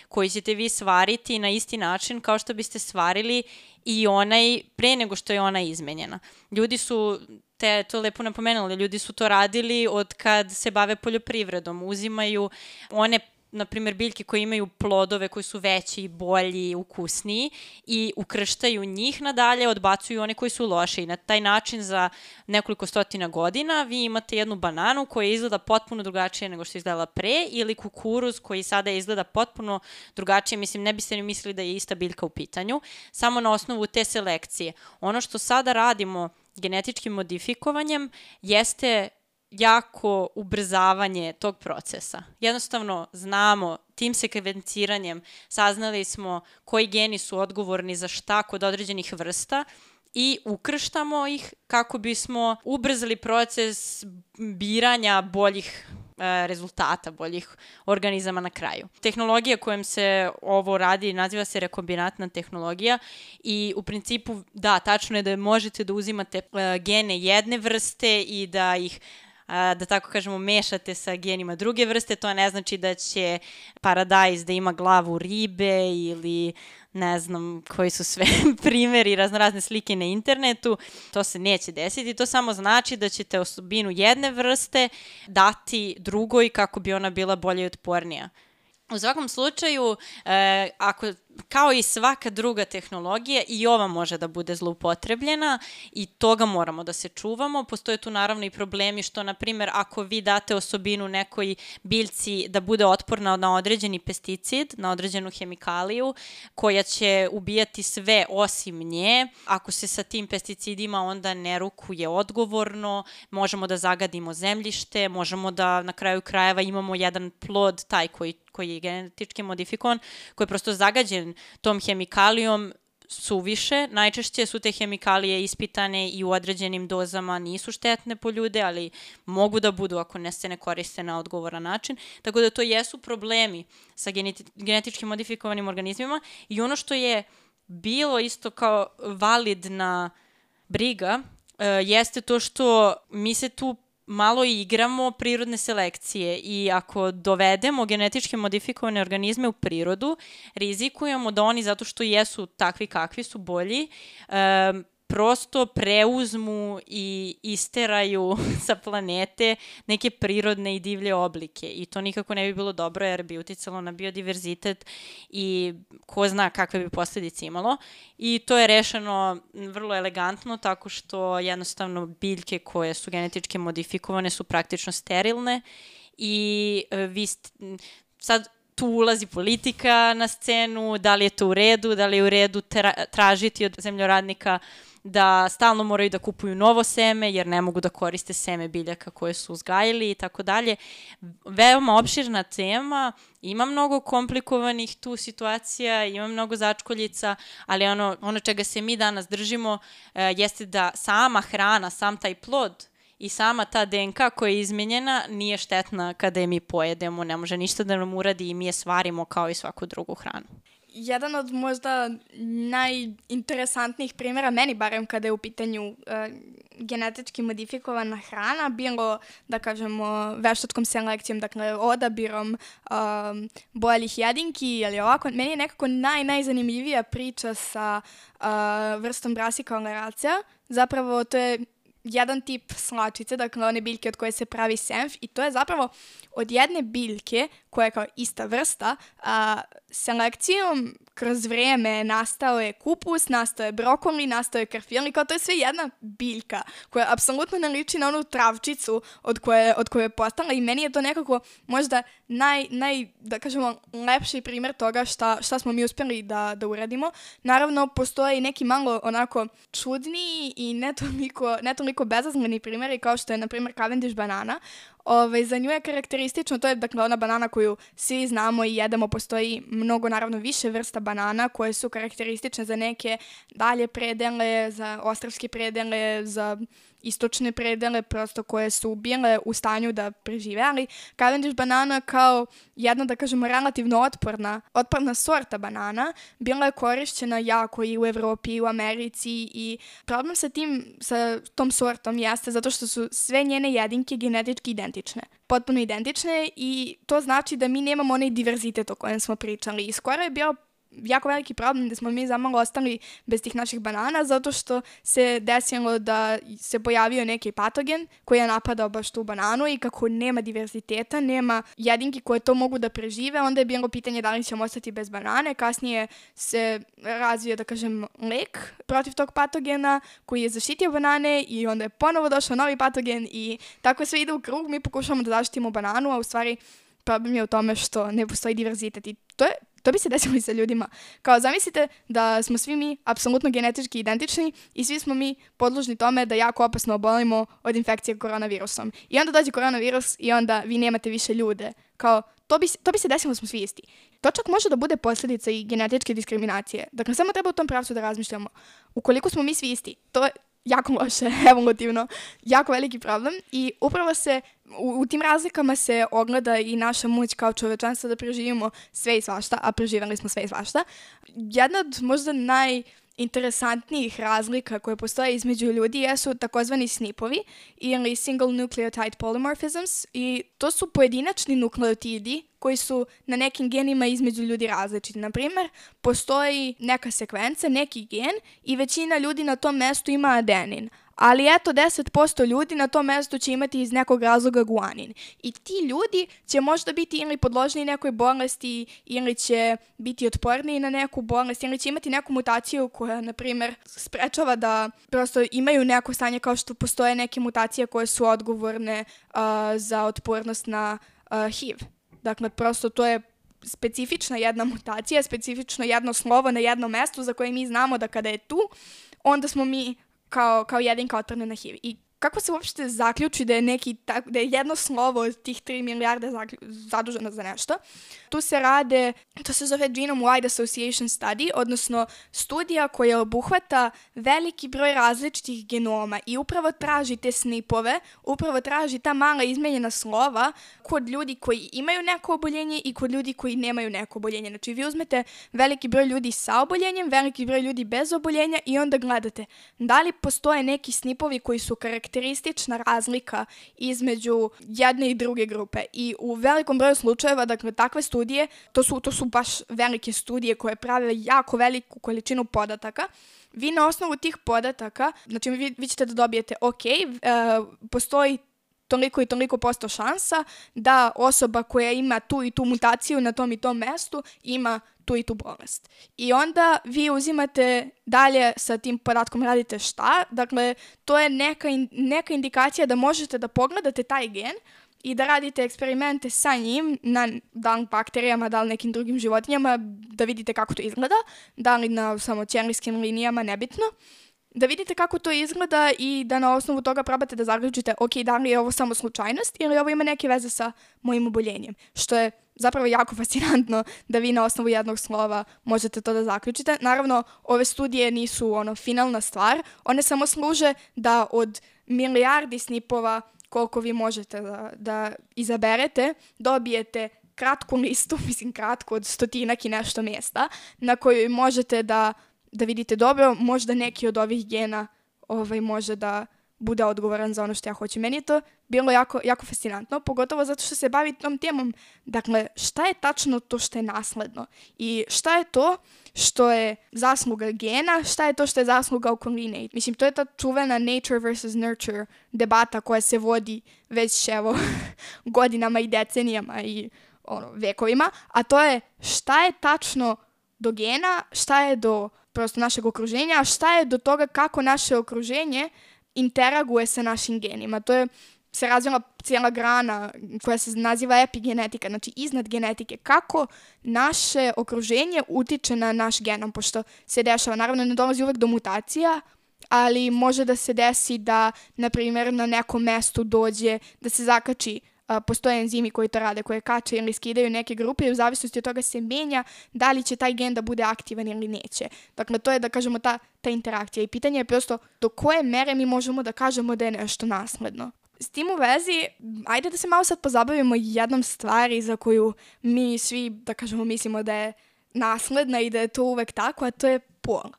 A: koji ćete vi svariti na isti način kao što biste svarili i onaj pre nego što je ona izmenjena. Ljudi su te to lepo napomenuli, ljudi su to radili od kad se bave poljoprivredom, uzimaju one na primjer, biljke koje imaju plodove koji su veći, bolji, ukusniji i ukrštaju njih nadalje, odbacuju one koji su loše i na taj način za nekoliko stotina godina vi imate jednu bananu koja izgleda potpuno drugačije nego što izgledala pre ili kukuruz koji sada izgleda potpuno drugačije, mislim ne biste ni mislili da je ista biljka u pitanju, samo na osnovu te selekcije. Ono što sada radimo genetičkim modifikovanjem jeste jako ubrzavanje tog procesa. Jednostavno znamo tim sekvenciranjem saznali smo koji geni su odgovorni za šta kod određenih vrsta i ukrštamo ih kako bismo ubrzali proces biranja boljih rezultata, boljih organizama na kraju. Tehnologija kojom se ovo radi naziva se rekombinatna tehnologija i u principu da, tačno je da možete da uzimate e, gene jedne vrste i da ih da tako kažemo, mešate sa genima druge vrste, to ne znači da će paradajz da ima glavu ribe ili ne znam koji su sve *laughs* primeri, raznorazne slike na internetu, to se neće desiti, to samo znači da ćete osobinu jedne vrste dati drugoj kako bi ona bila bolje i otpornija. U svakom slučaju, e, ako kao i svaka druga tehnologija i ova može da bude zloupotrebljena i toga moramo da se čuvamo. Postoje tu naravno i problemi što, na primjer, ako vi date osobinu nekoj biljci da bude otporna na određeni pesticid, na određenu hemikaliju koja će ubijati sve osim nje, ako se sa tim pesticidima onda ne rukuje odgovorno, možemo da zagadimo zemljište, možemo da na kraju krajeva imamo jedan plod taj koji koji je genetički modifikovan, koji je prosto zagađen tom hemikalijom suviše. Najčešće su te hemikalije ispitane i u određenim dozama nisu štetne po ljude, ali mogu da budu ako ne se ne koriste na odgovoran način. Tako da to jesu problemi sa geneti genetički modifikovanim organizmima i ono što je bilo isto kao validna briga uh, jeste to što mi se tu malo igramo prirodne selekcije i ako dovedemo genetički modifikovane organizme u prirodu, rizikujemo da oni, zato što jesu takvi kakvi su bolji, um, prosto preuzmu i isteraju *laughs* sa planete neke prirodne i divlje oblike. I to nikako ne bi bilo dobro jer bi uticalo na biodiverzitet i ko zna kakve bi posledice imalo. I to je rešeno vrlo elegantno tako što jednostavno biljke koje su genetički modifikovane su praktično sterilne. I e, vi sad tu ulazi politika na scenu, da li je to u redu, da li je u redu tra tražiti od zemljoradnika da stalno moraju da kupuju novo seme jer ne mogu da koriste seme biljaka koje su uzgajili i tako dalje. Veoma opširna tema, ima mnogo komplikovanih tu situacija, ima mnogo začkoljica, ali ono, ono čega se mi danas držimo e, jeste da sama hrana, sam taj plod i sama ta DNK koja je izmenjena nije štetna kada je mi pojedemo, ne može ništa da nam uradi i mi je svarimo kao i svaku drugu hranu
B: jedan od možda najinteresantnijih primjera, meni barem kada je u pitanju uh, genetički modifikovana hrana, bilo, da kažemo, veštačkom selekcijom, dakle, odabirom um, boljih jedinki ili ovako, meni je nekako naj, najzanimljivija priča sa uh, vrstom brasika oleracija. Zapravo, to je jedan tip slačice, dakle one biljke od koje se pravi senf i to je zapravo od jedne biljke koja je kao ista vrsta, a, selekcijom kroz vreme nastao je kupus, nastao je brokoli, nastao je karfil i kao to je sve jedna biljka koja apsolutno ne liči na onu travčicu od koje, od koje je postala i meni je to nekako možda naj, naj da kažemo, lepši primer toga šta, šta smo mi uspeli da, da uradimo. Naravno, postoje i neki malo onako čudni i ne toliko, ne toliko bezazmeni primjeri kao što je, na primjer, Cavendish banana. Ove, za nju je karakteristično, to je dakle ona banana koju svi znamo i jedemo, postoji mnogo naravno više vrsta banana koje su karakteristične za neke dalje predele, za ostravske predele, za istočne predele prosto koje su bile u stanju da prežive, ali Cavendish banana kao jedna, da kažemo, relativno otporna, otporna sorta banana bila je korišćena jako i u Evropi i u Americi i problem sa tim, sa tom sortom jeste zato što su sve njene jedinke genetički identične potpuno identične i to znači da mi nemamo onaj diverzitet o kojem smo pričali. I skoro je bio jako veliki problem da smo mi zamalo ostali bez tih naših banana zato što se desilo da se pojavio neki patogen koji je napadao baš tu bananu i kako nema diverziteta, nema jedinki koje to mogu da prežive, onda je bilo pitanje da li ćemo ostati bez banane. Kasnije se razvio, da kažem, lek protiv tog patogena koji je zaštitio banane i onda je ponovo došao novi patogen i tako sve ide u krug. Mi pokušamo da zaštitimo bananu, a u stvari problem je u tome što ne postoji diverzitet i to je To bi se desilo i sa ljudima. Kao, zamislite da smo svi mi apsolutno genetički identični i svi smo mi podložni tome da jako opasno obolimo od infekcije koronavirusom. I onda dođe koronavirus i onda vi nemate više ljude. Kao, to bi, to bi se desilo da smo svi isti. To čak može da bude posljedica i genetičke diskriminacije. Dakle, samo treba u tom pravcu da razmišljamo. Ukoliko smo mi svi isti, to jako loše, *laughs* evolutivno, jako veliki problem i upravo se u, u tim razlikama se ogleda i naša moć kao čovečanstva da preživimo sve i svašta, a preživali smo sve i svašta. Jedna od možda naj interesantnijih razlika koje postoje između ljudi jesu takozvani snipovi ili single nucleotide polymorphisms i to su pojedinačni nukleotidi koji su na nekim genima između ljudi različiti. Na primer, postoji neka sekvenca, neki gen i većina ljudi na tom mestu ima adenin, ali eto 10% ljudi na tom mestu će imati iz nekog razloga guanin. I ti ljudi će možda biti ili podložni nekoj bolesti ili će biti otporniji na neku bolest ili će imati neku mutaciju koja, na primjer, sprečava da prosto imaju neko stanje kao što postoje neke mutacije koje su odgovorne uh, za otpornost na uh, HIV. Dakle, prosto to je specifična jedna mutacija, specifično jedno slovo na jednom mestu za koje mi znamo da kada je tu, onda smo mi kao, kao jedinka otporne na HIV. I kako se uopšte zaključi da je neki tak, da je jedno slovo od tih 3 milijarde zaduženo za nešto. Tu se rade, to se zove Genome Wide Association Study, odnosno studija koja obuhvata veliki broj različitih genoma i upravo traži te snipove, upravo traži ta mala izmenjena slova kod ljudi koji imaju neko oboljenje i kod ljudi koji nemaju neko oboljenje. Znači vi uzmete veliki broj ljudi sa oboljenjem, veliki broj ljudi bez oboljenja i onda gledate da li postoje neki snipovi koji su karakteristični karakteristična razlika između jedne i druge grupe. I u velikom broju slučajeva, dakle, takve studije, to su, to su baš velike studije koje prave jako veliku količinu podataka, vi na osnovu tih podataka, znači vi, vi ćete da dobijete, ok, uh, postoji toliko i toliko posto šansa da osoba koja ima tu i tu mutaciju na tom i tom mestu ima tu i tu bolest. I onda vi uzimate dalje sa tim podatkom radite šta, dakle to je neka, in, neka indikacija da možete da pogledate taj gen i da radite eksperimente sa njim na da li bakterijama, da li nekim drugim životinjama, da vidite kako to izgleda, da li na samo ćelijskim linijama, nebitno da vidite kako to izgleda i da na osnovu toga probate da zaključite ok, da li je ovo samo slučajnost ili ovo ima neke veze sa mojim oboljenjem, što je zapravo jako *laughs* fascinantno da vi na osnovu jednog slova možete to da zaključite. Naravno, ove studije nisu ono finalna stvar, one samo služe da od milijardi snipova koliko vi možete da, da izaberete, dobijete kratku listu, *laughs* mislim kratku od stotinak i nešto mjesta, na kojoj možete da da vidite dobro, možda neki od ovih gena ovaj, može da bude odgovoran za ono što ja hoću. Meni je to bilo jako, jako fascinantno, pogotovo zato što se bavi tom temom. Dakle, šta je tačno to što je nasledno? I šta je to što je zasluga gena, šta je to što je zasluga okoline? Mislim, to je ta čuvena nature versus nurture debata koja se vodi već, evo, *laughs* godinama i decenijama i ono, vekovima, a to je šta je tačno do gena, šta je do prosto našeg okruženja, a šta je do toga kako naše okruženje interaguje sa našim genima. To je se razvila cijela grana koja se naziva epigenetika, znači iznad genetike, kako naše okruženje utiče na naš genom, pošto se dešava, naravno ne dolazi uvek do mutacija, ali može da se desi da, na primjer, na nekom mestu dođe da se zakači a, postoje enzimi koji to rade, koje kače ili skidaju neke grupe i u zavisnosti od toga se menja da li će taj gen da bude aktivan ili neće. Dakle, to je da kažemo ta, ta interakcija i pitanje je prosto do koje mere mi možemo da kažemo da je nešto nasledno. S tim u vezi, ajde da se malo sad pozabavimo jednom stvari za koju mi svi, da kažemo, mislimo da je nasledna i da je to uvek tako, a to je pol.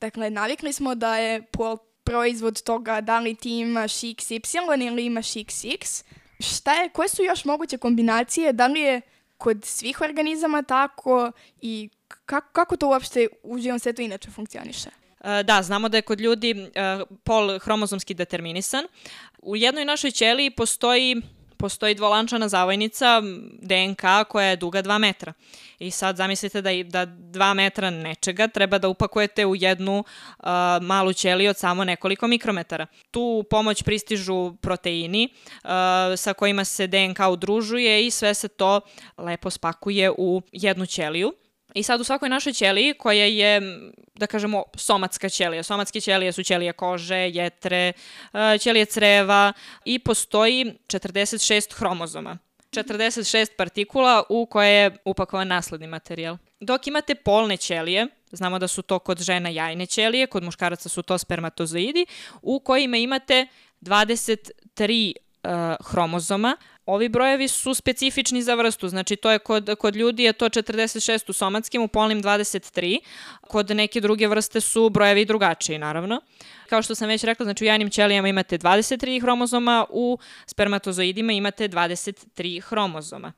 B: Dakle, navikli smo da je pol proizvod toga da li ti imaš XY ili imaš XX, šta je, koje su još moguće kombinacije, da li je kod svih organizama tako i kako, kako to uopšte u živom svetu inače funkcioniše?
C: E, da, znamo da je kod ljudi e, pol hromozomski determinisan. U jednoj našoj ćeliji postoji postoji dvolančana zavojnica DNK koja je duga 2 metra. I sad zamislite da, da 2 metra nečega treba da upakujete u jednu uh, malu ćeliju od samo nekoliko mikrometara. Tu pomoć pristižu proteini uh, sa kojima se DNK udružuje i sve se to lepo spakuje u jednu ćeliju. I sad u svakoj našoj ćeliji koja je, da kažemo, somatska ćelija. Somatske ćelije su ćelije kože, jetre, e, ćelije creva i postoji 46 hromozoma. 46 partikula u koje je upakovan nasledni materijal. Dok imate polne ćelije, znamo da su to kod žena jajne ćelije, kod muškaraca su to spermatozoidi, u kojima imate 23 uh, hromozoma. Ovi brojevi su specifični za vrstu, znači to je kod, kod ljudi je to 46 u somatskim, u polnim 23, kod neke druge vrste su brojevi drugačiji naravno. Kao što sam već rekla, znači u jajnim ćelijama imate 23 hromozoma, u spermatozoidima imate 23 hromozoma.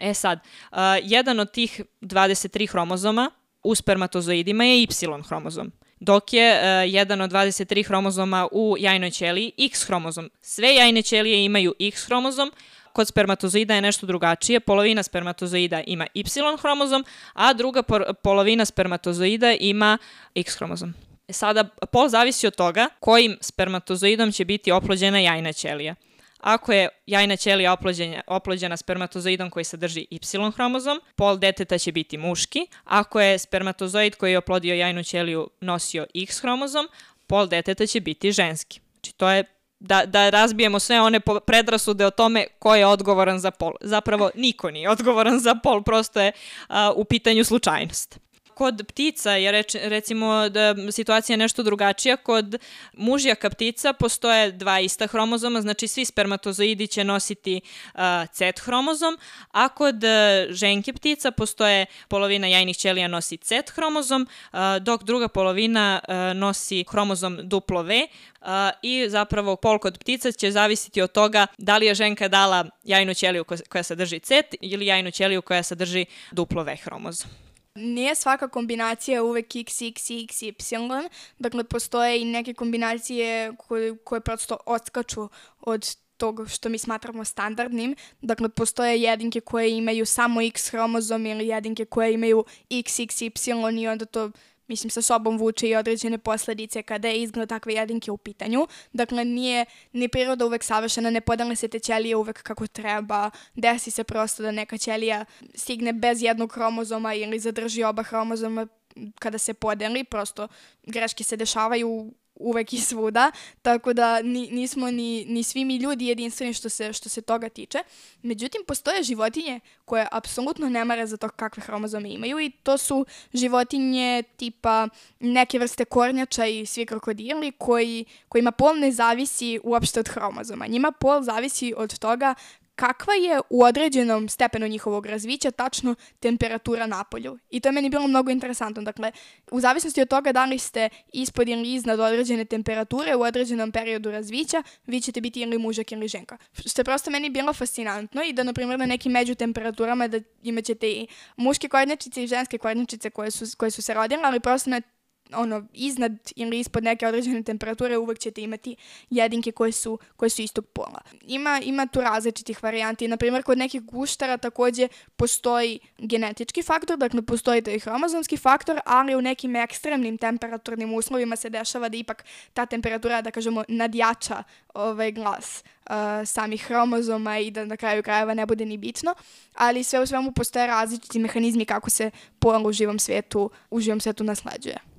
C: E sad, uh, jedan od tih 23 hromozoma u spermatozoidima je Y hromozom dok je uh, jedan od 23 hromozoma u jajnoj ćeliji X hromozom. Sve jajne ćelije imaju X hromozom, kod spermatozoida je nešto drugačije. Polovina spermatozoida ima Y hromozom, a druga polovina spermatozoida ima X hromozom. E sada, pol zavisi od toga kojim spermatozoidom će biti oplođena jajna ćelija. Ako je jajna ćelija oplođena, oplođena spermatozoidom koji sadrži Y hromozom, pol deteta će biti muški. Ako je spermatozoid koji je oplodio jajnu ćeliju nosio X hromozom, pol deteta će biti ženski. Znači to je da, da razbijemo sve one predrasude o tome ko je odgovoran za pol. Zapravo niko nije odgovoran za pol, prosto je a, u pitanju slučajnost. Kod ptica je reč, recimo da situacija je nešto drugačija. Kod mužjaka ptica postoje dva ista hromozoma, znači svi spermatozoidi će nositi uh, Z hromozom, a kod uh, ženke ptica postoje polovina jajnih ćelija nosi Z hromozom, uh, dok druga polovina uh, nosi hromozom duplo V, Uh, i zapravo pol kod ptica će zavisiti od toga da li je ženka dala jajnu ćeliju koja sadrži C ili jajnu ćeliju koja sadrži duplo V hromozom.
B: Nije svaka kombinacija uvek x, x, x, y. Dakle, postoje i neke kombinacije koje, koje prosto odskaču od tog što mi smatramo standardnim. Dakle, postoje jedinke koje imaju samo X hromozom ili jedinke koje imaju X, X, Y i onda to mislim, sa sobom vuče i određene posledice kada je izgled takve jedinke u pitanju. Dakle, nije ni priroda uvek savršena, ne podale se te ćelije uvek kako treba, desi se prosto da neka ćelija stigne bez jednog hromozoma ili zadrži oba hromozoma kada se podeli, prosto greške se dešavaju uvek i svuda, tako da ni, nismo ni, ni svi mi ljudi jedinstveni što se, što se toga tiče. Međutim, postoje životinje koje apsolutno ne mare za to kakve hromozome imaju i to su životinje tipa neke vrste kornjača i svi krokodili koji, kojima pol ne zavisi uopšte od hromozoma. Njima pol zavisi od toga kakva je u određenom stepenu njihovog razvića tačno temperatura na polju. I to je meni bilo mnogo interesantno. Dakle, u zavisnosti od toga da li ste ispod ili iznad određene temperature u određenom periodu razvića, vi ćete biti ili mužak ili ženka. Što je prosto meni bilo fascinantno i da, na primjer, na nekim među temperaturama da imaćete i muške kornjačice i ženske kornjačice koje su, koje su se rodile, ali prosto na ono, iznad ili ispod neke određene temperature uvek ćete imati jedinke koje su, koje su istog pola. Ima, ima tu različitih varijanti. Naprimjer, kod nekih guštara takođe postoji genetički faktor, dakle postoji taj hromozomski faktor, ali u nekim ekstremnim temperaturnim uslovima se dešava da ipak ta temperatura, da kažemo, nadjača ovaj glas uh, samih hromozoma i da na kraju krajeva ne bude ni bitno, ali sve u svemu postoje različiti mehanizmi kako se pol u živom svetu, u živom svetu nasleđuje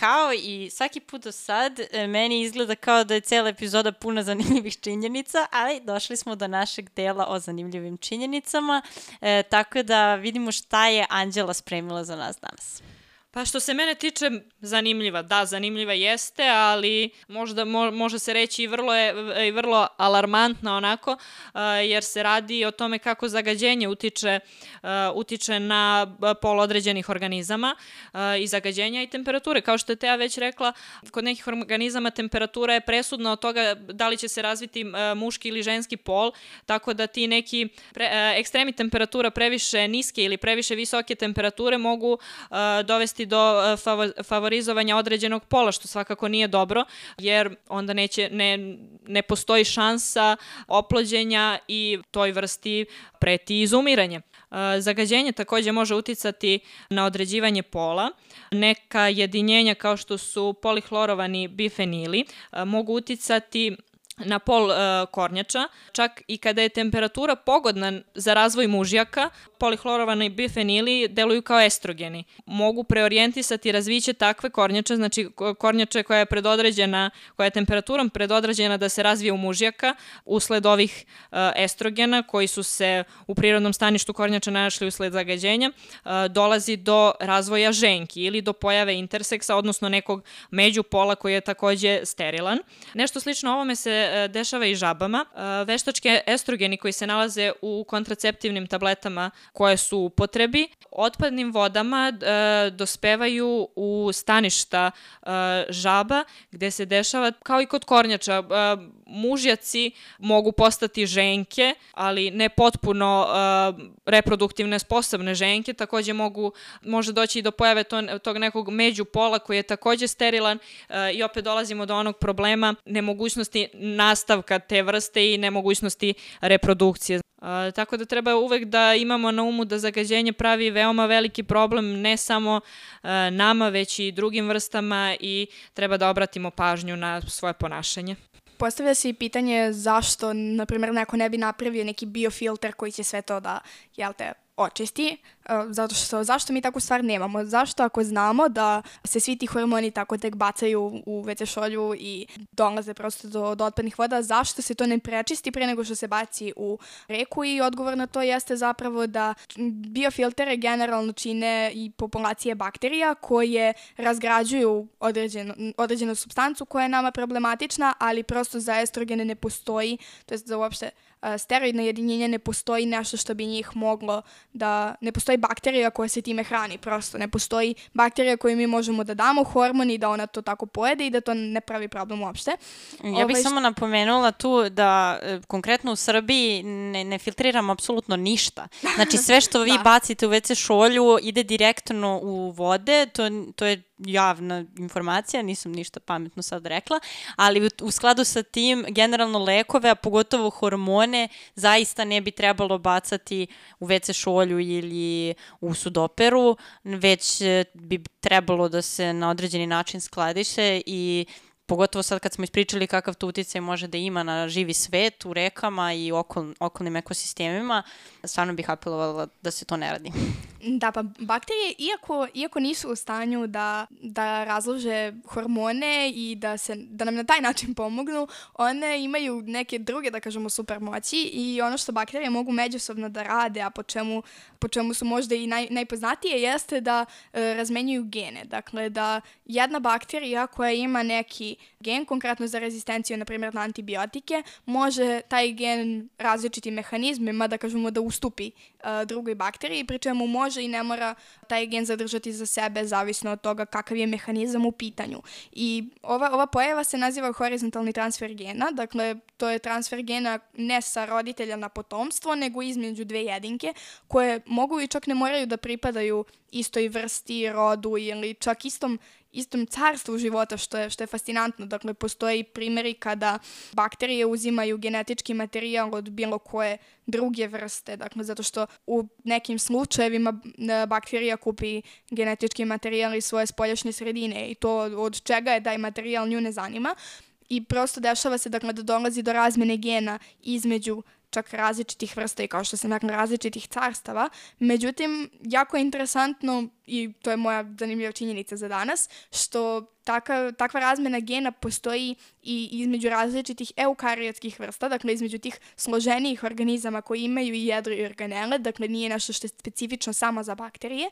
A: kao i svaki put do sad, e, meni izgleda kao da je cela epizoda puna zanimljivih činjenica, ali došli smo do našeg dela o zanimljivim činjenicama, e, tako da vidimo šta je Anđela spremila za nas danas.
C: Pa što se mene tiče, zanimljiva. Da, zanimljiva jeste, ali možda mo, može se reći i vrlo, je, i vrlo alarmantna onako, uh, jer se radi o tome kako zagađenje utiče, uh, utiče na pol određenih organizama uh, i zagađenja i temperature. Kao što je Teja već rekla, kod nekih organizama temperatura je presudna od toga da li će se razviti muški ili ženski pol, tako da ti neki pre, ekstremi temperatura previše niske ili previše visoke temperature mogu dovesti do e, favorizovanja određenog pola, što svakako nije dobro, jer onda neće, ne, ne postoji šansa oplođenja i toj vrsti preti izumiranje. E, zagađenje takođe može uticati na određivanje pola. Neka jedinjenja kao što su polihlorovani bifenili e, mogu uticati na pol uh, kornjača, čak i kada je temperatura pogodna za razvoj mužjaka, polihlorovani bifenili deluju kao estrogeni. Mogu preorijentisati razviće takve kornjače, znači kornjače koja je predodređena, koja je temperaturom predodređena da se razvije u mužjaka usled ovih uh, estrogena koji su se u prirodnom staništu kornjača našli usled zagađenja, uh, dolazi do razvoja ženki ili do pojave interseksa, odnosno nekog međupola koji je takođe sterilan. Nešto slično ovome se E, dešava i žabama. E, veštački estrogeni koji se nalaze u kontraceptivnim tabletama koje su u potrebi, otpadnim vodama e, dospevaju u staništa žaba gde se dešava, kao i kod kornjača, mužjaci mogu postati ženke, ali ne potpuno uh, reproduktivne sposobne ženke, takođe mogu, može doći i do pojave to, tog nekog međupola koji je takođe sterilan uh, i opet dolazimo do onog problema nemogućnosti nastavka te vrste i nemogućnosti reprodukcije. A, tako da treba uvek da imamo na umu da zagađenje pravi veoma veliki problem ne samo a, nama, već i drugim vrstama i treba da obratimo pažnju na svoje ponašanje.
B: Postavlja se i pitanje zašto, na primjer, neko ne bi napravio neki biofilter koji će sve to da, jel te, očisti, zato što zašto mi takvu stvar nemamo? Zašto ako znamo da se svi ti hormoni tako tek bacaju u WC šolju i dolaze prosto do, do otpadnih voda, zašto se to ne prečisti pre nego što se baci u reku i odgovor na to jeste zapravo da biofiltere generalno čine i populacije bakterija koje razgrađuju određenu, određenu substancu koja je nama problematična, ali prosto za estrogene ne postoji, to je za uopšte steroidna jedinjenja ne postoji nešto što bi njih moglo da... Ne postoji bakterija koja se time hrani, prosto. Ne postoji bakterija koju mi možemo da damo hormon i da ona to tako pojede i da to ne pravi problem uopšte.
A: Ja bih ovaj, samo napomenula tu da e, konkretno u Srbiji ne, ne filtriramo apsolutno ništa. Znači sve što vi *laughs* da. bacite u WC šolju ide direktno u vode, to, to je javna informacija, nisam ništa pametno sad rekla, ali u, skladu sa tim generalno lekove, a pogotovo hormone, zaista ne bi trebalo bacati u WC šolju ili u sudoperu, već e, bi trebalo da se na određeni način skladiše i pogotovo sad kad smo ispričali kakav to uticaj može da ima na živi svet u rekama i okol, okolnim ekosistemima, stvarno bih apelovala da se to ne radi. *laughs*
B: Da, pa bakterije, iako, iako nisu u stanju da, da razlože hormone i da, se, da nam na taj način pomognu, one imaju neke druge, da kažemo, supermoći i ono što bakterije mogu međusobno da rade, a po čemu, po čemu su možda i naj, najpoznatije, jeste da e, razmenjuju gene. Dakle, da jedna bakterija koja ima neki gen, konkretno za rezistenciju, na primjer, na antibiotike, može taj gen različitim mehanizmima, da kažemo, da ustupi uh, drugoj bakteriji, pri čemu može i ne mora taj gen zadržati za sebe, zavisno od toga kakav je mehanizam u pitanju. I ova, ova pojava se naziva horizontalni transfer gena, dakle, to je transfer gena ne sa roditelja na potomstvo, nego između dve jedinke, koje mogu i čak ne moraju da pripadaju istoj vrsti, rodu ili čak istom istom carstvu života, što je, što je fascinantno. Dakle, postoje primjeri kada bakterije uzimaju genetički materijal od bilo koje druge vrste, dakle, zato što u nekim slučajevima bakterija kupi genetički materijal iz svoje spoljašnje sredine i to od čega je taj materijal nju ne zanima. I prosto dešava se dakle, da dolazi do razmene gena između čak različitih vrsta i kao što sam rekla različitih carstava. Međutim, jako je interesantno i to je moja zanimljiva činjenica za danas, što taka, takva razmena gena postoji i između različitih eukariotskih vrsta, dakle između tih složenijih organizama koji imaju i jedro i organele, dakle nije nešto što je specifično samo za bakterije.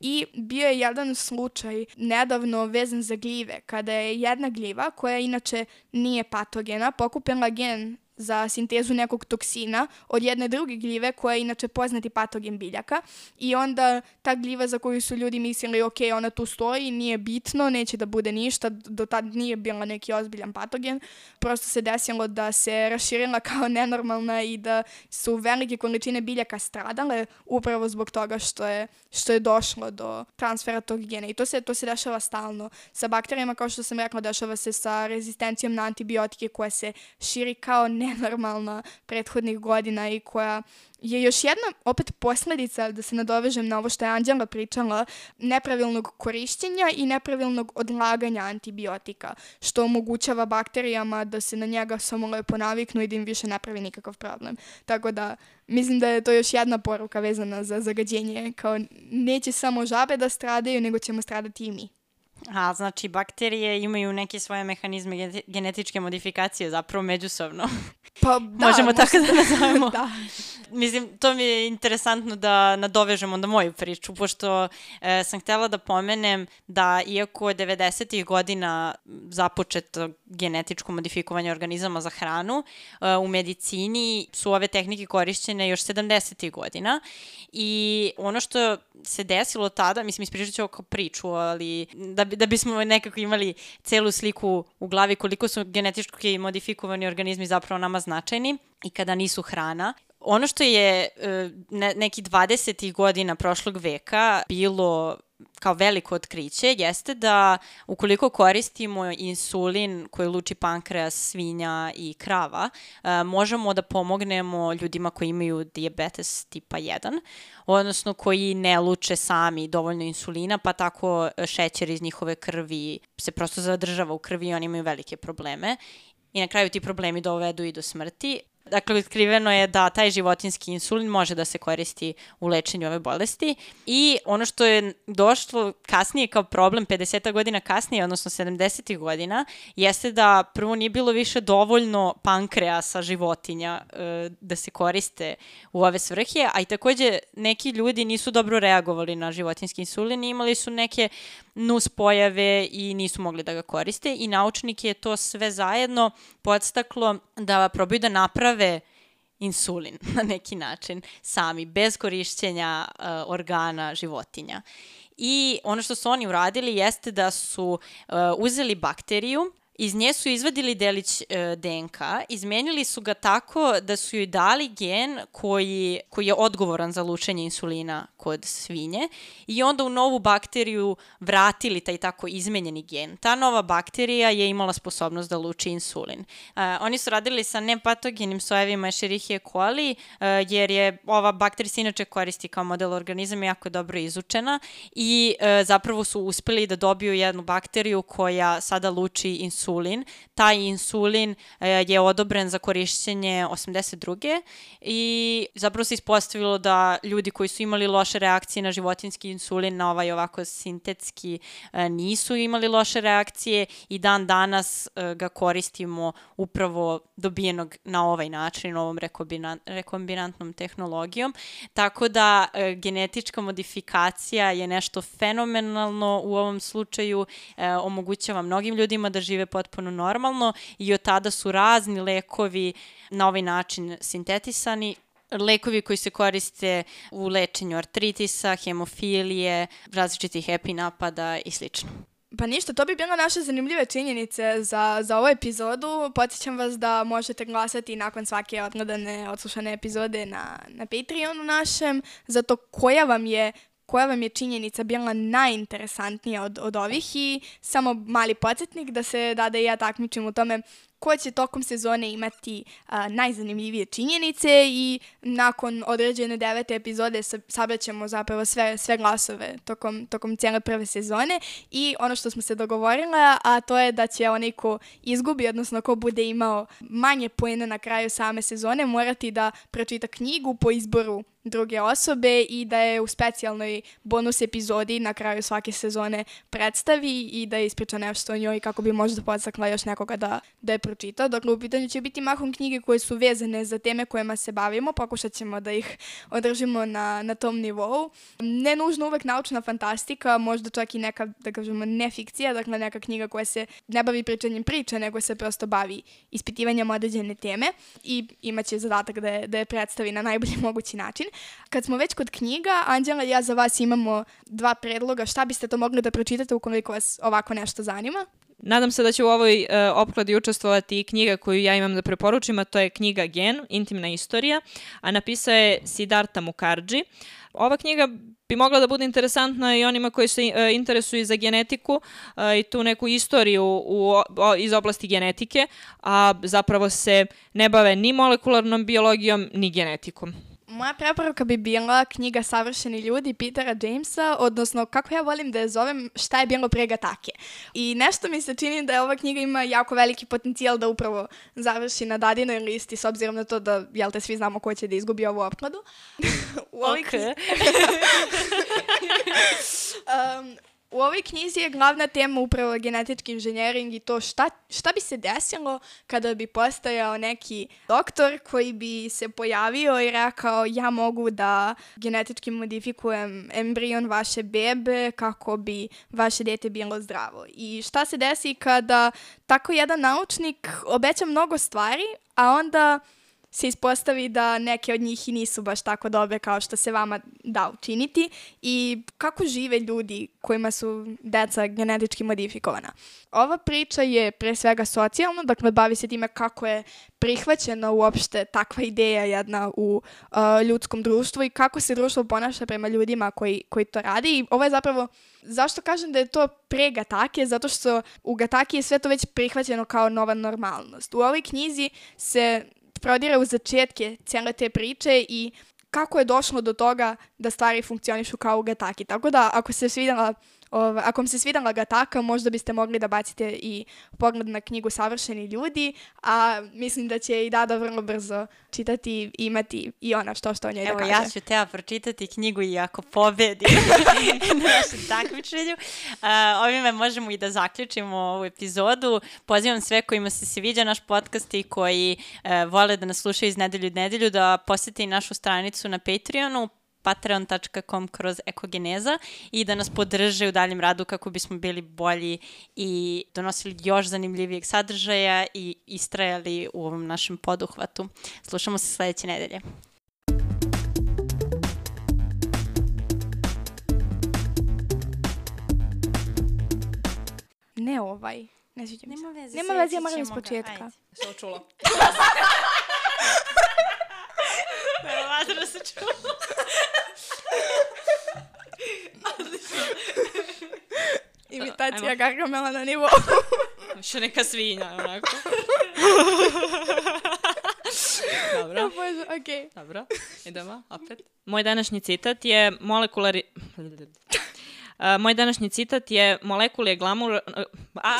B: I bio je jedan slučaj nedavno vezan za gljive, kada je jedna gljiva koja inače nije patogena pokupila gen za sintezu nekog toksina od jedne druge gljive koja je inače poznati patogen biljaka i onda ta gljiva za koju su ljudi mislili ok, ona tu stoji, nije bitno, neće da bude ništa, do tad nije bila neki ozbiljan patogen, prosto se desilo da se raširila kao nenormalna i da su velike količine biljaka stradale upravo zbog toga što je, što je došlo do transfera tog gena. I to se, to se dešava stalno sa bakterijama, kao što sam rekla, dešava se sa rezistencijom na antibiotike koja se širi kao ne nenormalna prethodnih godina i koja je još jedna opet posledica, da se nadovežem na ovo što je Anđela pričala, nepravilnog korišćenja i nepravilnog odlaganja antibiotika, što omogućava bakterijama da se na njega samo lepo naviknu i da im više ne pravi nikakav problem. Tako da, mislim da je to još jedna poruka vezana za zagađenje, kao neće samo žabe da stradaju, nego ćemo stradati i mi.
A: A, znači bakterije imaju neke svoje mehanizme genetičke modifikacije zapravo međusobno.
B: Pa *laughs* da.
A: Možemo tako da nazovemo. *laughs* da. Mislim, to mi je interesantno da nadovežem onda moju priču, pošto e, sam htela da pomenem da iako je 90. godina započeto genetičko modifikovanje organizama za hranu, e, u medicini su ove tehnike korišćene još 70. godina i ono što se desilo tada, mislim ispričat ću ovo kao priču, ali da, bi, da bismo nekako imali celu sliku u glavi koliko su genetički modifikovani organizmi zapravo nama značajni i kada nisu hrana. Ono što je e, ne, neki 20. godina prošlog veka bilo kao veliko otkriće jeste da ukoliko koristimo insulin koji luči pankreas svinja i krava, e, možemo da pomognemo ljudima koji imaju diabetes tipa 1, odnosno koji ne luče sami dovoljno insulina, pa tako šećer iz njihove krvi se prosto zadržava u krvi i oni imaju velike probleme i na kraju ti problemi dovedu i do smrti. Dakle, otkriveno je da taj životinski insulin može da se koristi u lečenju ove bolesti. I ono što je došlo kasnije kao problem, 50 godina kasnije, odnosno 70 godina, jeste da prvo nije bilo više dovoljno pankreasa životinja e, da se koriste u ove svrhe, a i takođe neki ljudi nisu dobro reagovali na životinski insulin i imali su neke nus pojave i nisu mogli da ga koriste i naučnike je to sve zajedno podstaklo da probaju da naprave insulin *laughs* na neki način sami, bez korišćenja uh, organa životinja. I ono što su oni uradili jeste da su uh, uzeli bakteriju Iz nje su izvadili delić e, DNK, izmenili su ga tako da su joj dali gen koji, koji je odgovoran za lučenje insulina kod svinje i onda u novu bakteriju vratili taj tako izmenjeni gen. Ta nova bakterija je imala sposobnost da luči insulin. E, oni su radili sa nepatogenim sojevima Escherichia coli, e, jer je ova bakterija se inače koristi kao model organizama jako dobro izučena i e, zapravo su uspeli da dobiju jednu bakteriju koja sada luči insulin insulin. Taj insulin e, je odobren za korišćenje 82. i zapravo se ispostavilo da ljudi koji su imali loše reakcije na životinski insulin, na ovaj ovako sintetski, e, nisu imali loše reakcije i dan danas e, ga koristimo upravo dobijenog na ovaj način, ovom rekombinantnom tehnologijom. Tako da genetička modifikacija je nešto fenomenalno u ovom slučaju, omogućava mnogim ljudima da žive potpuno normalno i od tada su razni lekovi na ovaj način sintetisani lekovi koji se koriste u lečenju artritisa, hemofilije, različitih epinapada i slično.
B: Pa ništa, to bi bilo naše zanimljive činjenice za, za ovu epizodu. Podsjećam vas da možete glasati nakon svake odgledane, odslušane epizode na, na Patreonu našem, za to koja vam je koja vam je činjenica bila najinteresantnija od, od ovih i samo mali podsjetnik da se da da ja takmičim u tome ko će tokom sezone imati a, najzanimljivije činjenice i nakon određene devete epizode sabraćemo zapravo sve, sve glasove tokom, tokom cijele prve sezone. I ono što smo se dogovorila, a to je da će onaj ko izgubi, odnosno ko bude imao manje pojene na kraju same sezone, morati da pročita knjigu po izboru druge osobe i da je u specijalnoj bonus epizodi na kraju svake sezone predstavi i da ispriča nešto o njoj kako bi možda podstakla još nekoga da, da je pročita. Dakle, u pitanju će biti mahom knjige koje su vezane za teme kojima se bavimo, pokušat ćemo da ih održimo na, na tom nivou. Ne nužno uvek naučna fantastika, možda čak i neka, da kažemo, nefikcija, dakle neka knjiga koja se ne bavi pričanjem priča, nego se prosto bavi ispitivanjem određene teme i imaće zadatak da je, da je predstavi na najbolji *laughs* mogući način. Kad smo već kod knjiga, Anđela i ja za vas imamo dva predloga. Šta biste to mogli da pročitate ukoliko vas ovako nešto zanima?
C: Nadam se da će u ovoj uh, opkladi učestvovati i knjiga koju ja imam da preporučim, a to je knjiga Gen, intimna istorija, a napisao je Siddhartha Mukherjee. Ova knjiga bi mogla da bude interesantna i onima koji se uh, interesuju za genetiku uh, i tu neku istoriju u, o, iz oblasti genetike, a zapravo se ne bave ni molekularnom biologijom, ni genetikom.
B: Moja preporuka bi bila knjiga Savršeni ljudi Petera Jamesa, odnosno kako ja volim da je zovem Šta je bilo pre Gatake. I nešto mi se čini da je ova knjiga ima jako veliki potencijal da upravo završi na dadinoj listi s obzirom na to da, jel te, svi znamo ko će da izgubi ovu opkladu. *laughs*
A: U ovoj okay. *laughs* *laughs*
B: um, U ovoj knjizi je glavna tema upravo genetički inženjering i to šta, šta bi se desilo kada bi postojao neki doktor koji bi se pojavio i rekao ja mogu da genetički modifikujem embrion vaše bebe kako bi vaše dete bilo zdravo. I šta se desi kada tako jedan naučnik obeća mnogo stvari, a onda se ispostavi da neke od njih i nisu baš tako dobre kao što se vama da učiniti i kako žive ljudi kojima su deca genetički modifikovana. Ova priča je pre svega socijalna, dakle bavi se time kako je prihvaćena uopšte takva ideja jedna u uh, ljudskom društvu i kako se društvo ponaša prema ljudima koji, koji to radi i ovo je zapravo Zašto kažem da je to pre Gatake? Zato što u Gataki je sve to već prihvaćeno kao nova normalnost. U ovoj knjizi se prodire u začetke cijele te priče i kako je došlo do toga da stvari funkcionišu kao u Gataki. Tako da ako se svidjela Ove, ako vam se svidala ga taka, možda biste mogli da bacite i pogled na knjigu Savršeni ljudi, a mislim da će i Dada vrlo brzo čitati i imati i ona što što o njoj
A: Evo,
B: da kaže.
A: Evo, ja ću teba pročitati knjigu i ako pobedi *laughs* na našem takmičenju. Uh, ovime možemo i da zaključimo ovu epizodu. Pozivam sve kojima se sviđa naš podcast i koji uh, vole da nas slušaju iz nedelju u nedelju da posete i našu stranicu na Patreonu patreon.com kroz ekogeneza i da nas podrže u daljem radu kako bismo bili bolji i donosili još zanimljivijeg sadržaja i istrajali u ovom našem poduhvatu. Slušamo se sledeće nedelje.
B: Ne ovaj. Ne sviđa mi se.
A: Nema veze,
B: Nema veze, ja moram iz početka.
C: Očulo.
A: Verovatno *laughs* da se čuo. *laughs*
B: Imitacija
C: Ajmo.
B: Gargamela na nivou. *laughs*
C: Še neka svinja, onako. *laughs* Dobro.
B: O Bože, okej.
C: Dobro, idemo opet. Moj današnji citat je molekulari... Uh, *laughs* moj današnji citat je molekul je glamur... A,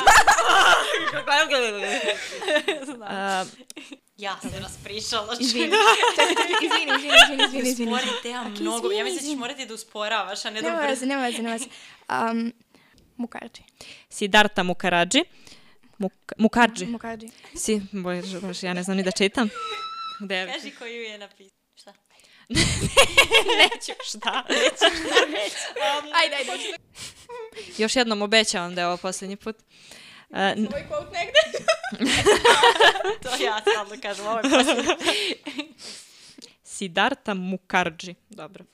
C: uh,
A: Ja sam nas pričala.
B: Izvini. Izvini, izvini, izvini, izvini, izvini.
A: Uspori te
B: Ok,
A: mnogo. Ja
B: izvini,
A: mislim da ćeš
B: izvini.
A: morati da usporavaš, a ne da
B: Nema
A: brzo.
B: veze, nema veze, nema veze. Um, Mukarči.
C: Siddhartha Mukherjee. Muk, Mukherjee.
B: Mukarči.
C: Si, bože, bože, ja ne znam ni da čitam. Gde je?
A: Kaži koju je napisao. Šta? *laughs*
C: Neću, šta? Neću, šta, neću.
B: Ajde, ajde.
C: Još jednom obećavam da je ovo posljednji put. Uh,
B: Tvoj quote negde. *laughs*
A: To ja stalno kažem, ovo je posljednje.
C: Siddhartha Mukherjee. Dobro.